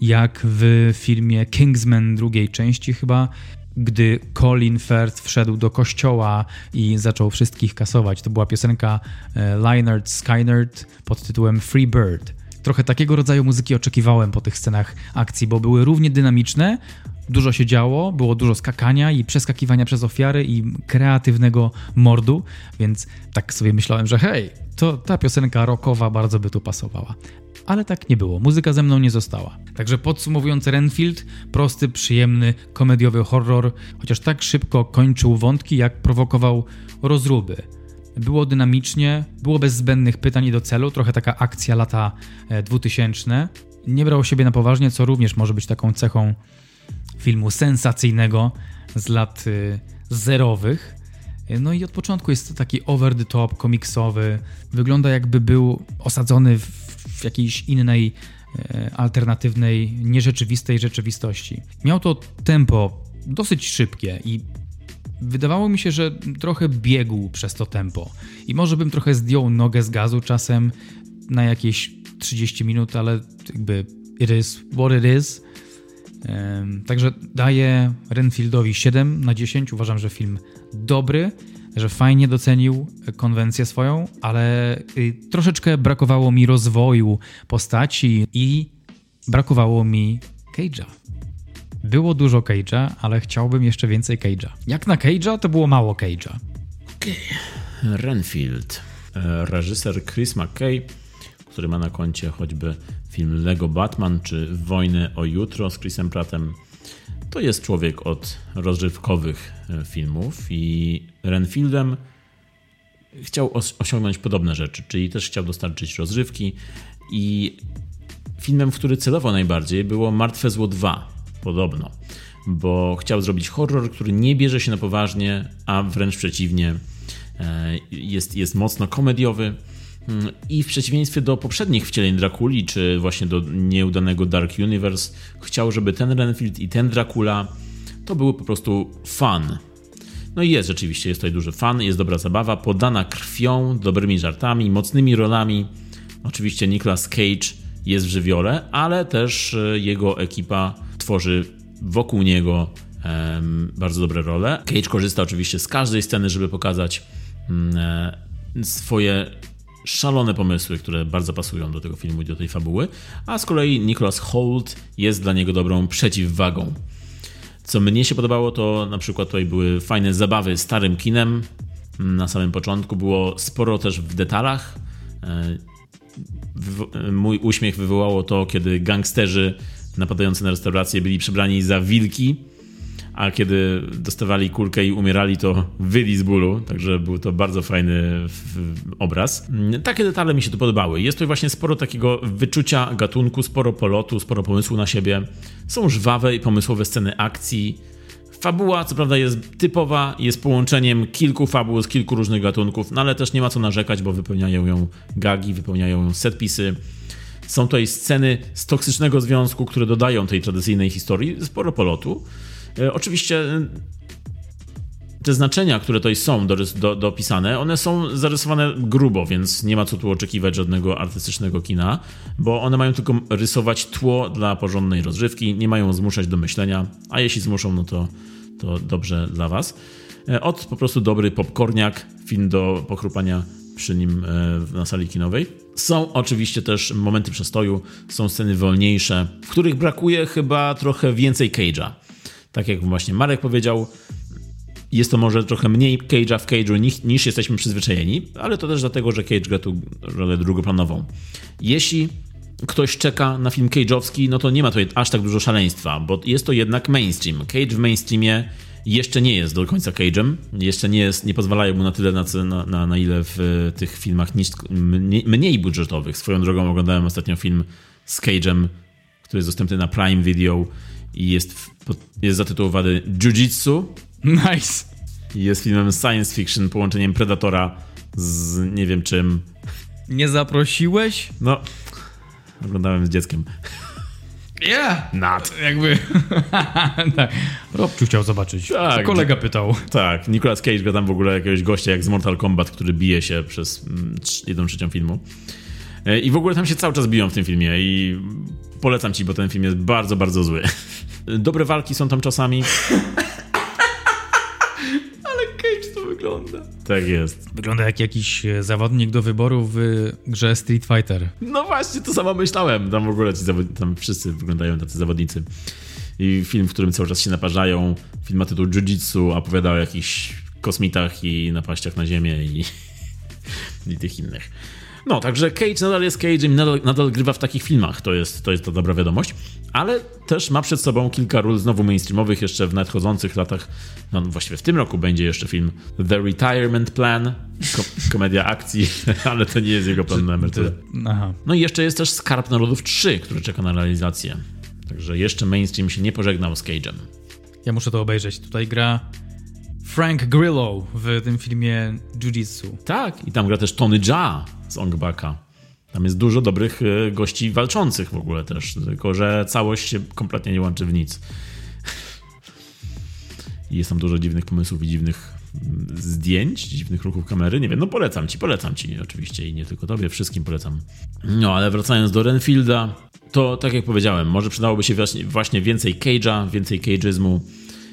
jak w filmie Kingsman drugiej części chyba, gdy Colin Firth wszedł do kościoła i zaczął wszystkich kasować. To była piosenka e, Lynyrd Skynyrd pod tytułem Free Bird. Trochę takiego rodzaju muzyki oczekiwałem po tych scenach akcji, bo były równie dynamiczne, dużo się działo, było dużo skakania i przeskakiwania przez ofiary i kreatywnego mordu, więc tak sobie myślałem, że hej, to ta piosenka rockowa bardzo by tu pasowała. Ale tak nie było, muzyka ze mną nie została. Także podsumowując, Renfield, prosty, przyjemny, komediowy horror, chociaż tak szybko kończył wątki, jak prowokował rozruby. Było dynamicznie, było bez zbędnych pytań i do celu, trochę taka akcja lata e, 2000. Nie brał siebie na poważnie, co również może być taką cechą filmu sensacyjnego z lat y, zerowych. No i od początku jest to taki over the top, komiksowy. Wygląda jakby był osadzony w, jakiejś innej, e, alternatywnej, nierzeczywistej rzeczywistości. Miał to tempo dosyć szybkie i wydawało mi się, że trochę biegł przez to tempo. I może bym trochę zdjął nogę z gazu czasem na jakieś 30 minut, ale jakby it is what it is. Także daję Renfieldowi 7 na 10. Uważam, że film dobry, że fajnie docenił konwencję swoją, ale y, troszeczkę brakowało mi rozwoju postaci i brakowało mi Cage'a. Było dużo Cage'a, ale chciałbym jeszcze więcej Cage'a. Jak na Cage'a, to było mało Cage'a. Renfield. E, Reżyser Chris McKay, który ma na koncie choćby film Lego Batman czy Wojny o jutro z Chrisem Prattem. To jest człowiek od rozrywkowych e, filmów i Renfieldem chciał os- osiągnąć podobne rzeczy, czyli też chciał dostarczyć rozrywki i filmem, w który celował najbardziej było Martwe Zło 2, podobno, bo chciał zrobić horror, który nie bierze się na poważnie, a wręcz przeciwnie, e, jest, jest mocno komediowy i w przeciwieństwie do poprzednich wcieleń Drakuli, czy właśnie do nieudanego Dark Universe, chciał, żeby ten Renfield i ten Dracula to były po prostu fun. No i jest rzeczywiście, jest tutaj duży fan, jest dobra zabawa, podana krwią, dobrymi żartami, mocnymi rolami. Oczywiście Nicolas Cage jest w żywiole, ale też e, jego ekipa tworzy wokół niego em, bardzo dobre role. Cage korzysta oczywiście z każdej sceny, żeby pokazać mm, e, swoje szalone pomysły, które bardzo pasują do tego filmu i do tej fabuły, a z kolei Nicholas Holt jest dla niego dobrą przeciwwagą. Co mnie się podobało, to na przykład tutaj były fajne zabawy starym kinem. Na samym początku było sporo też w detalach. E, Mój uśmiech wywołało to, kiedy gangsterzy napadający na restaurację byli przebrani za wilki, a kiedy dostawali kulkę i umierali, to wyli z bólu, także był to bardzo fajny obraz. Takie detale mi się tu podobały. Jest tutaj właśnie sporo takiego wyczucia gatunku, sporo polotu, sporo pomysłu na siebie. Są żwawe i pomysłowe sceny akcji. Fabuła, co prawda, jest typowa, jest połączeniem kilku fabuł z kilku różnych gatunków, no ale też nie ma co narzekać, bo wypełniają ją gagi, wypełniają ją setpisy. Są tutaj sceny z toksycznego związku, które dodają tej tradycyjnej historii sporo polotu. E, Oczywiście e, te znaczenia, które tutaj są dorys- do, dopisane, one są zarysowane grubo, więc nie ma co tu oczekiwać żadnego artystycznego kina, bo one mają tylko rysować tło dla porządnej rozrywki, nie mają zmuszać do myślenia, a jeśli zmuszą, no to, to dobrze dla was. E, Od po prostu dobry popcorniak, film do pochrupania przy nim na sali kinowej. Są oczywiście też momenty przestoju, są sceny wolniejsze, w których brakuje chyba trochę więcej Cage'a. Tak jak właśnie Marek powiedział, jest to może trochę mniej Cage'a w Cage'u niż, niż jesteśmy przyzwyczajeni, ale to też dlatego, że Cage gra tu rolę drugoplanową. Jeśli ktoś czeka na film Cage'owski, no to nie ma tutaj aż tak dużo szaleństwa, bo jest to jednak mainstream. Cage w mainstreamie jeszcze nie jest do końca Cage'em, jeszcze nie, jest, nie pozwalają mu na tyle, na, na, na, ile w e, tych filmach niż, mniej, mniej budżetowych. Swoją drogą oglądałem ostatnio film z Cage'em, który jest dostępny na Prime Video i jest, jest zatytułowany Jiu-Jitsu. Nice. Jest filmem science fiction, połączeniem Predatora z nie wiem czym. Nie zaprosiłeś? No, oglądałem z dzieckiem. Yeah. Nat. Jakby. (laughs) tak. Robciu chciał zobaczyć. Tak. Kolega pytał. Tak, Nicolas Cage gra tam w ogóle jakiegoś gościa jak z Mortal Kombat, który bije się przez mm, jedną trzecią filmu. E, I w ogóle tam się cały czas biją w tym filmie i polecam ci, bo ten film jest bardzo, bardzo zły. Dobre walki są tam czasami. (laughs) Ale Cage to wygląda. Tak jest. Wygląda jak jakiś e, zawodnik do wyboru w grze Street Fighter. No właśnie, to samo myślałem. Tam w ogóle ci zawod- tam wszyscy wyglądają tacy zawodnicy. I film, w którym cały czas się naparzają. Film ma tytuł Jiu-Jitsu, opowiada o jakichś kosmitach i napaściach na ziemię i, (laughs) i tych innych. No, także Cage nadal jest Cage'em i nadal, nadal grywa w takich filmach. To jest, to jest to dobra wiadomość. Ale też ma przed sobą kilka ról znowu mainstreamowych jeszcze w nadchodzących latach. No, właściwie w tym roku będzie jeszcze film The Retirement Plan. Ko- komedia akcji, (laughs) ale to nie jest jego plan na emeryturę. No i jeszcze jest też Skarb Narodów 3, który czeka na realizację. Także jeszcze mainstream się nie pożegnał z Cage'em. Ja muszę to obejrzeć. Tutaj gra Frank Grillo w tym filmie Jiu-Jitsu. Tak, i tam gra też Tony Jaa z Ong Baka. Tam jest dużo dobrych e, gości walczących w ogóle też, tylko że całość się kompletnie nie łączy w nic. (laughs) I jest tam dużo dziwnych pomysłów i dziwnych mm, zdjęć, dziwnych ruchów kamery. Nie wiem, no polecam ci, polecam ci oczywiście i nie tylko tobie, wszystkim polecam. No, ale wracając do Renfielda, to tak jak powiedziałem, może przydałoby się właśnie więcej Cage'a, więcej Cage'izmu.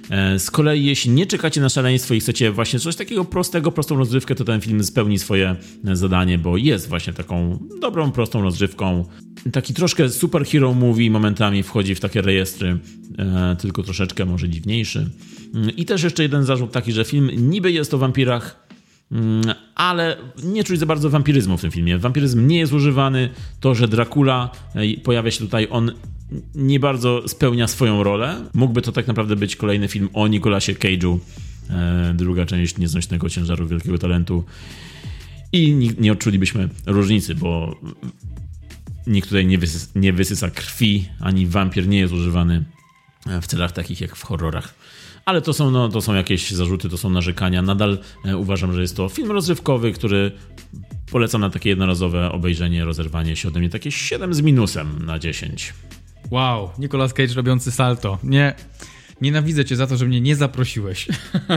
E, Z kolei, jeśli nie czekacie na szaleństwo i chcecie właśnie coś takiego prostego, prostą rozrywkę, to ten film spełni swoje e, zadanie, bo jest właśnie taką dobrą, prostą rozrywką. Taki troszkę superhero movie momentami wchodzi w takie rejestry, e, tylko troszeczkę może dziwniejszy. Mm, I też jeszcze jeden zarzut taki, że film niby jest o wampirach, ale nie czuć za bardzo wampiryzmu w tym filmie. Wampiryzm nie jest używany. To, że Dracula pojawia się tutaj, on nie bardzo spełnia swoją rolę. Mógłby to tak naprawdę być kolejny film o Nicolasie Cage'u. E, Druga część Nieznośnego Ciężaru Wielkiego Talentu. I nie, odczulibyśmy różnicy, bo nikt tutaj nie, nie wysysa krwi, ani wampir nie jest używany w celach takich jak w horrorach. Ale to są, no, to są jakieś zarzuty, to są narzekania. Nadal e, uważam, że jest to film rozrywkowy, który polecam na takie jednorazowe obejrzenie, rozerwanie się ode mnie. Takie 7 z minusem na 10. Wow, Nicolas Cage robiący salto. Nie, nienawidzę cię za to, że mnie nie zaprosiłeś.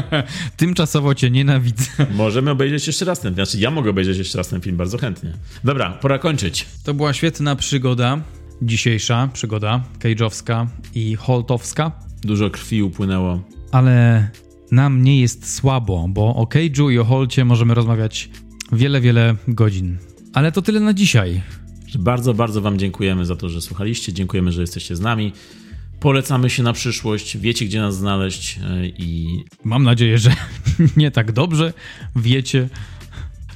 (laughs) Tymczasowo cię nienawidzę. Możemy obejrzeć jeszcze raz ten, znaczy ja mogę obejrzeć jeszcze raz ten film bardzo chętnie. Dobra, pora kończyć. To była świetna przygoda. Dzisiejsza przygoda Cage'owska i Holtowska. Dużo krwi upłynęło. Ale nam nie jest słabo, bo o Cage'u i o Holcie możemy rozmawiać wiele, wiele godzin. Ale to tyle na dzisiaj. Bardzo, bardzo Wam dziękujemy za to, że słuchaliście. Dziękujemy, że jesteście z nami. Polecamy się na przyszłość. Wiecie, gdzie nas znaleźć e, i Mam nadzieję, że (laughs) nie tak dobrze wiecie.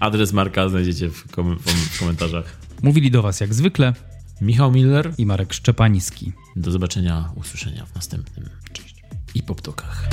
adres Marka znajdziecie w, kom w komentarzach. Mówili do Was jak zwykle Michał Miller. i Marek Szczepański. Do zobaczenia, usłyszenia w następnym. Cześć. I po ptokach.